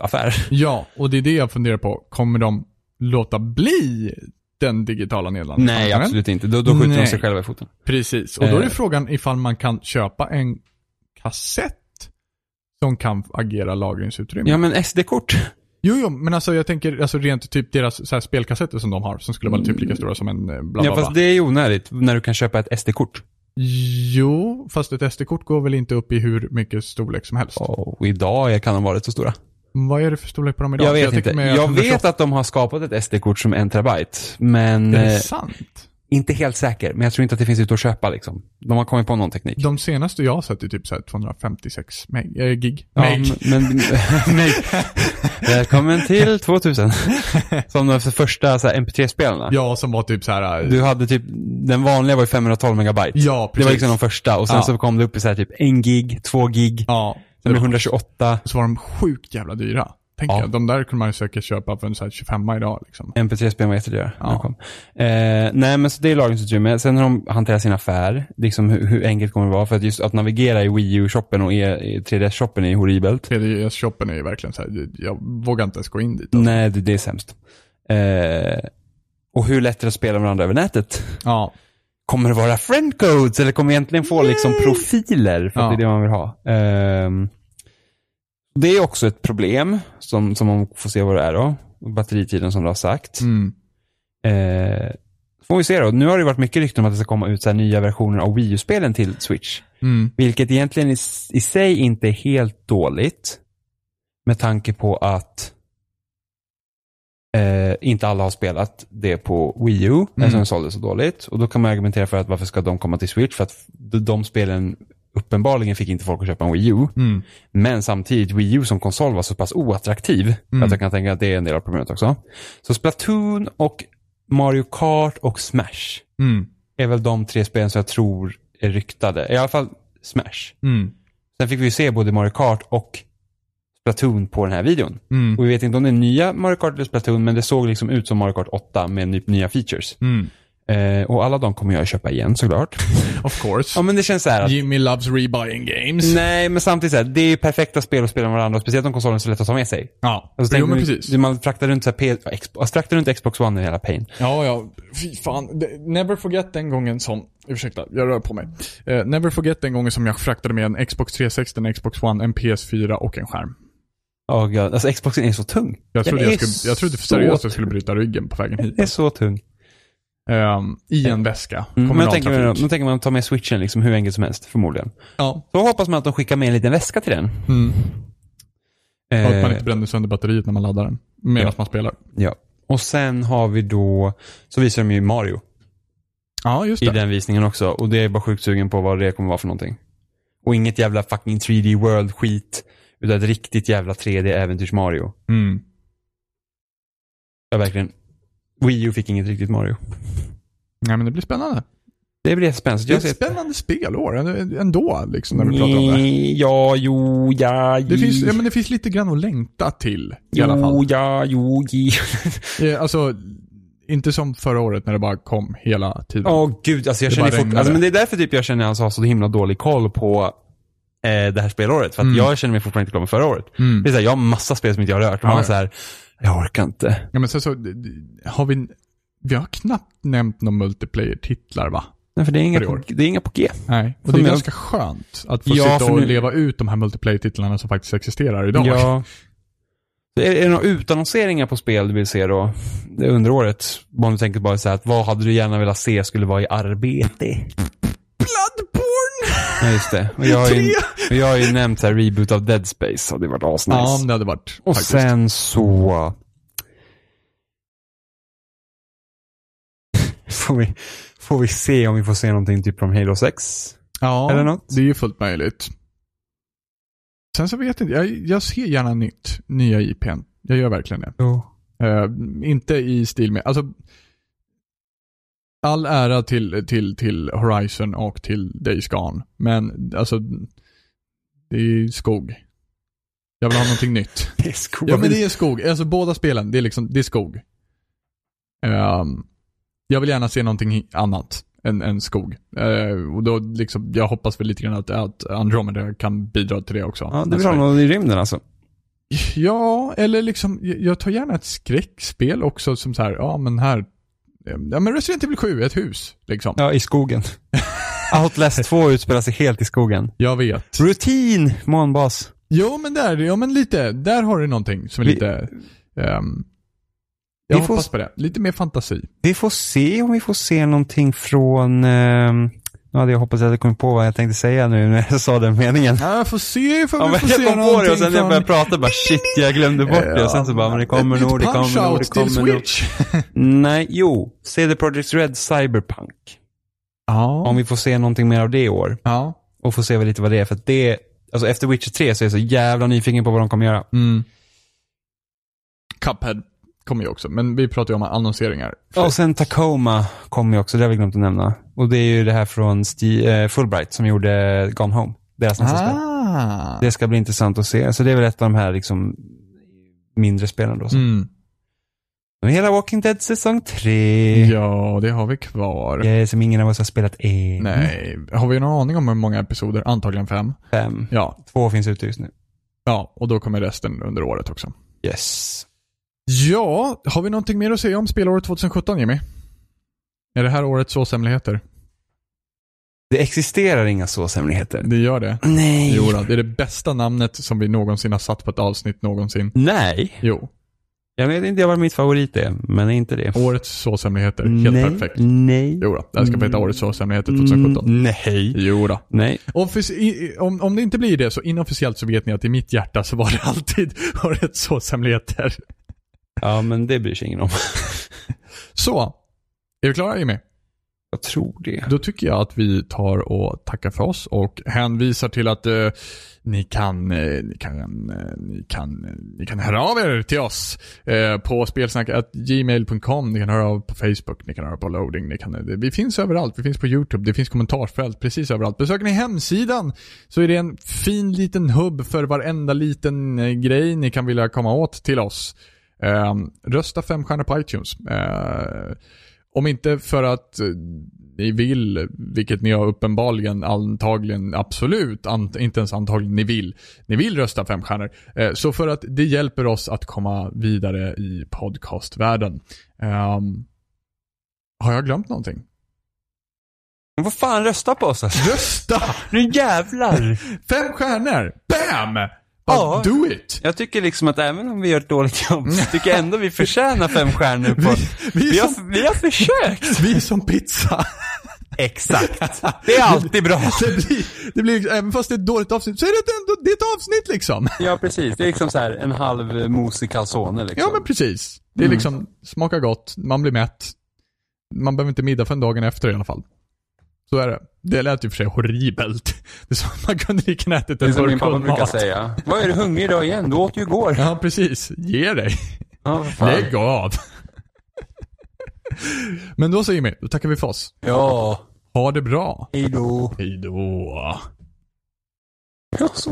affärer. Ja, och det är det jag funderar på. Kommer de låta bli den digitala nedladdningsmarknaden? Nej, absolut inte. Då, då skjuter de Nej. sig själva i foten. Precis, och då är Eh. frågan ifall man kan köpa en kassett som kan agera lagringsutrymme. Ja, men SD-kort. Jo, jo, men alltså jag tänker alltså rent typ deras så här, spelkassetter som de har, som skulle vara typ lika stora som en eh, bla bla Ja, bla. fast det är ju onödigt när du kan köpa ett SD-kort. Jo, fast ett SD-kort går väl inte upp i hur mycket storlek som helst. Och idag kan de varit så stora. Vad är det för storlek på dem idag? Jag vet tycker inte. Jag 128 vet att de har skapat ett SD-kort som en terabyte. Men... Är det eh, sant? Inte helt säker, men jag tror inte att det finns ute att köpa liksom. De har kommit på någon teknik. De senaste jag har sett är typ så här 256 meg, äh, gig. Ja, meg. men, nej. Välkommen till 2000. Som de första så här, MP3-spelarna. Ja, som var typ så här. äh, Du hade typ, den vanliga var ju 512 megabyte. Ja, Det precis. var liksom de första och sen Ja. så kom det upp i så här typ en gig, två gig, Ja. sen blev 128. Så var de sjukt jävla dyra. Tänk Ja. jag, de där kunde man ju säkert köpa för en så här 25 idag liksom. MP3-spel var jättedyra Ja. kom. Eh, nej men så det är lagringsutrymme. Sen när de hanterar sin affär, liksom hur, hur enkelt kommer det vara? För att just att navigera i Wii U-shoppen och e, i 3DS-shoppen är horribelt. 3DS-shoppen är ju verkligen så här, jag vågar inte ens gå in dit. Alltså. Nej, det, det är sämst. Eh, och hur lätt är det att spela varandra över nätet? Ja. Kommer det vara friendcodes eller kommer vi egentligen få liksom profiler? För Ja. det är det man vill ha. Ehm, det är också ett problem som, som man får se vad det är då. Batteritiden som du har sagt. Mm. Eh, får vi se då. Nu har det varit mycket rykten om att det ska komma ut så nya versioner av Wii U-spelen till Switch. Mm. Vilket egentligen i, i sig inte är helt dåligt. Med tanke på att eh, inte alla har spelat det på Wii U, eftersom det sålde så dåligt. Och då kan man argumentera för att varför ska de komma till Switch? För att de, de spelen uppenbarligen fick inte folk att köpa en Wii U. Mm. Men samtidigt, Wii U som konsol var så pass oattraktiv. Mm. Att jag kan tänka att det är en del av problemet också. Så Splatoon och Mario Kart och Smash Mm. är väl de tre spelen som jag tror är ryktade. I alla fall Smash. Mm. Sen fick vi ju se både Mario Kart och Splatoon på den här videon. Mm. Och vi vet inte om det är nya Mario Kart eller Splatoon, men det såg liksom ut som Mario Kart 8 med ny, nya features. Eh, och alla de kommer jag köpa igen såklart. Of course. ja, men det känns så att Jimmy loves rebuying games. Nej, men samtidigt så här, det är ju perfekta spel att spela med varandra, speciellt om konsolen är så lätt att ta med sig. Ja, Alltså, jo men precis. Man fraktar runt, så här, P- Xbox, fraktar runt Xbox One i hela pain. Ja, ja. Fy fan. Never forget den gången som, ursäkta, jag rör på mig. Eh, never forget den gången som jag fraktade med en Xbox 360, en Xbox One, en PS4 och en skärm. Oh, God. Alltså Xboxen är så tung. Jag trodde, jag skulle, jag trodde seriöst jag tung. skulle bryta ryggen på vägen hit. Den är så tung. Ehm, I en väska. Mm, men tänker, man, då tänker man ta med switchen liksom hur enkelt som helst, förmodligen. Ja. Så hoppas man att de skickar med en liten väska till den. Mm. Och att man Eh, inte bränner sönder batteriet när man laddar den. Medan Ja. man spelar. ja. Och sen har vi då, så visar de ju Mario Ja, just i det. den visningen också. Och det är bara sjukt sugen på vad det kommer vara för någonting. Och inget jävla fucking 3D world skit. Utan ett riktigt jävla 3D äventyrs Mario. Mm. Jag verkligen. Wii U fick inget riktigt Mario. Nej, men det blir spännande. Det blir spännande. Det är ett spännande spelår ändå, liksom, när vi pratar om det. Ja, jo, ja, Det finns, ja, men det finns lite grann att längta till i alla fall. Jo, ja, jo, ji. Eh, Alltså, inte som förra året när det bara kom hela tiden. Åh gud, alltså jag Det känner fort, alltså, men det är därför typ jag känner att jag har så himla dålig koll på eh, det här spelåret. För att Mm. jag känner mig fortfarande inte klar med förra året. Mm. Det är så här, jag har massa spel som inte jag har rört. Och man ja. så här, jag orkar inte. Ja, men så d- har vi, vi har knappt nämnt några multiplayer-titlar va? Nej, för det är inga, För på, det är inga på G. Nej. Och Som det är jag- ganska skönt att få Ja, sitta för och nu- leva ut de här multiplayer-titlarna som faktiskt existerar idag. Ja. Är, är det några utannonseringar på spel du vill se då? Under året. Om du tänker bara så här, att vad hade du gärna velat se skulle vara i arbete? Bloodborne! Ja, just det. Och jag har ju, och jag har ju nämnt här reboot av Dead Space. Det varit asnice. Ja, det hade varit och faktiskt. sen så... Får vi, får vi se om vi får se någonting typ från Halo 6? Ja, eller något. det är ju fullt möjligt. Sen så vet jag inte, jag, jag ser gärna nytt, nya IPn. Jag gör verkligen det. Jo. Eh, inte i stil med, alltså all ära till, till, till Horizon och till Days Gone. Men alltså, det är skog. Jag vill ha någonting nytt. Det är skog. Ja men det är skog. Alltså båda spelen, det är liksom, det är skog. Ehm, jag vill gärna se någonting annat än, än skog. Eh, och då liksom, jag hoppas väl lite grann att, att Andromeda kan bidra till det också. Ja, du vill ha något i rymden alltså? Ja, eller liksom, jag tar gärna ett skräckspel också som så här, ja men här, ja men Resident Evil 7, ett hus, liksom. Ja, i skogen. Outlast 2 utspelar sig helt i skogen. Jag vet. Rutin, månbas. Jo men där, ja men lite, där har du någonting som är Vi- lite, ehm, jag Vi får hoppas s- på det. Lite mer fantasi. Vi får se om vi får se någonting från eh, Nu hade jag hoppats att jag kommit på vad jag tänkte säga nu när jag sa den meningen. Ja, jag får se ifall Ja, vi får jag se kom på det och sen när jag började prata bara shit, jag glömde bort det. Och sen så bara, men det kommer nog, det kommer nog, det kommer nog. Nej, jo. CD Projekt Red Cyberpunk. Ja. Om vi får se någonting mer av det i år. Ja. Och får se lite vad det är. För att det, alltså efter Witcher 3 så är jag så jävla nyfiken på vad de kommer göra. Mm. Cuphead kommer ju också, men vi pratar ju om annonseringar. Och sen Tacoma kommer ju också, det har vi glömt att nämna. Och det är ju det här från Sti- eh, Fulbright som gjorde Gone Home. Deras nästa spel. Ah. Det ska bli intressant att se. Så det är väl ett av de här liksom mindre spelen då. Mm. Men hela Walking Dead säsong 3. Ja, det har vi kvar. Ja, som ingen av oss har spelat än. Nej, har vi någon aning om hur många episoder? Antagligen fem. Fem. Ja, Två finns ute just nu. ja, och då kommer resten under året också. Yes. Ja, har vi någonting mer att säga om spelåret 2017, Jimmy? Är det här årets såshemligheter? Det existerar inga såshemligheter. Det gör det. Nej. Jo, då, det är det bästa namnet som vi någonsin har satt på ett avsnitt någonsin. Nej. Jo, Jag vet inte vad mitt favorit är, men det är inte det. årets såshemligheter. Helt Nej. perfekt. Nej. Jo då, det här ska heta årets såshemligheter 2017. Mm, nej. Jo då. Nej. I- om, om det inte blir det så inofficiellt så vet ni att i mitt hjärta så var det alltid årets såshemligheter. Ja, men det bryr sig ingen om. Så, är vi klara Jimmy? Jag tror det. Då tycker jag att vi tar och tackar för oss och hänvisar till att eh, ni, kan, eh, ni, kan, eh, ni, kan, eh, ni kan höra av er till oss eh, på spelsnack.gmail.com. Ni kan höra av på Facebook, ni kan höra på loading. Ni kan, eh, vi finns överallt. Vi finns på YouTube, det finns kommentarsfält precis överallt. Besöker ni hemsidan så är det en fin liten hubb för varenda liten grej ni kan vilja komma åt till oss. Eh, rösta fem stjärnor på iTunes. Eh, om inte för att eh, ni vill, vilket ni har uppenbarligen, antagligen, absolut, ant, inte ens antagligen, ni vill. Ni vill rösta fem stjärnor. Eh, så för att det hjälper oss att komma vidare i podcastvärlden. Ehm, har jag glömt någonting? Men vad fan, rösta på oss alltså. Rösta! Nu jävlar! Fem stjärnor! Bam! Ja. Do it! Jag tycker liksom att även om vi gör ett dåligt jobb så tycker jag ändå vi förtjänar fem stjärnor på... Vi, vi, Vi har, som, vi har försökt! vi är som pizza. Exakt. Det är alltid bra. Det blir, det blir, även fast det är ett dåligt avsnitt så är det ändå, det är ett avsnitt liksom. Ja, precis. Det är liksom så här en halv mosig calzone liksom. Ja men precis. Det är Mm. liksom, smakar gott, man blir mätt. Man behöver inte middag förrän dagen efter i alla fall. Så är det. Det lät ju för sig horribelt. Det är som man kunde lika gärna ätit en burk pappa brukar mat. säga. Vad är du hungrig idag igen? Du åt ju igår. Ja precis. Ge dig. Ja. Lägg av. men då så Jimmy, då tackar vi för oss. Ja, Ha det bra. hejdå. Hej då. Jag har så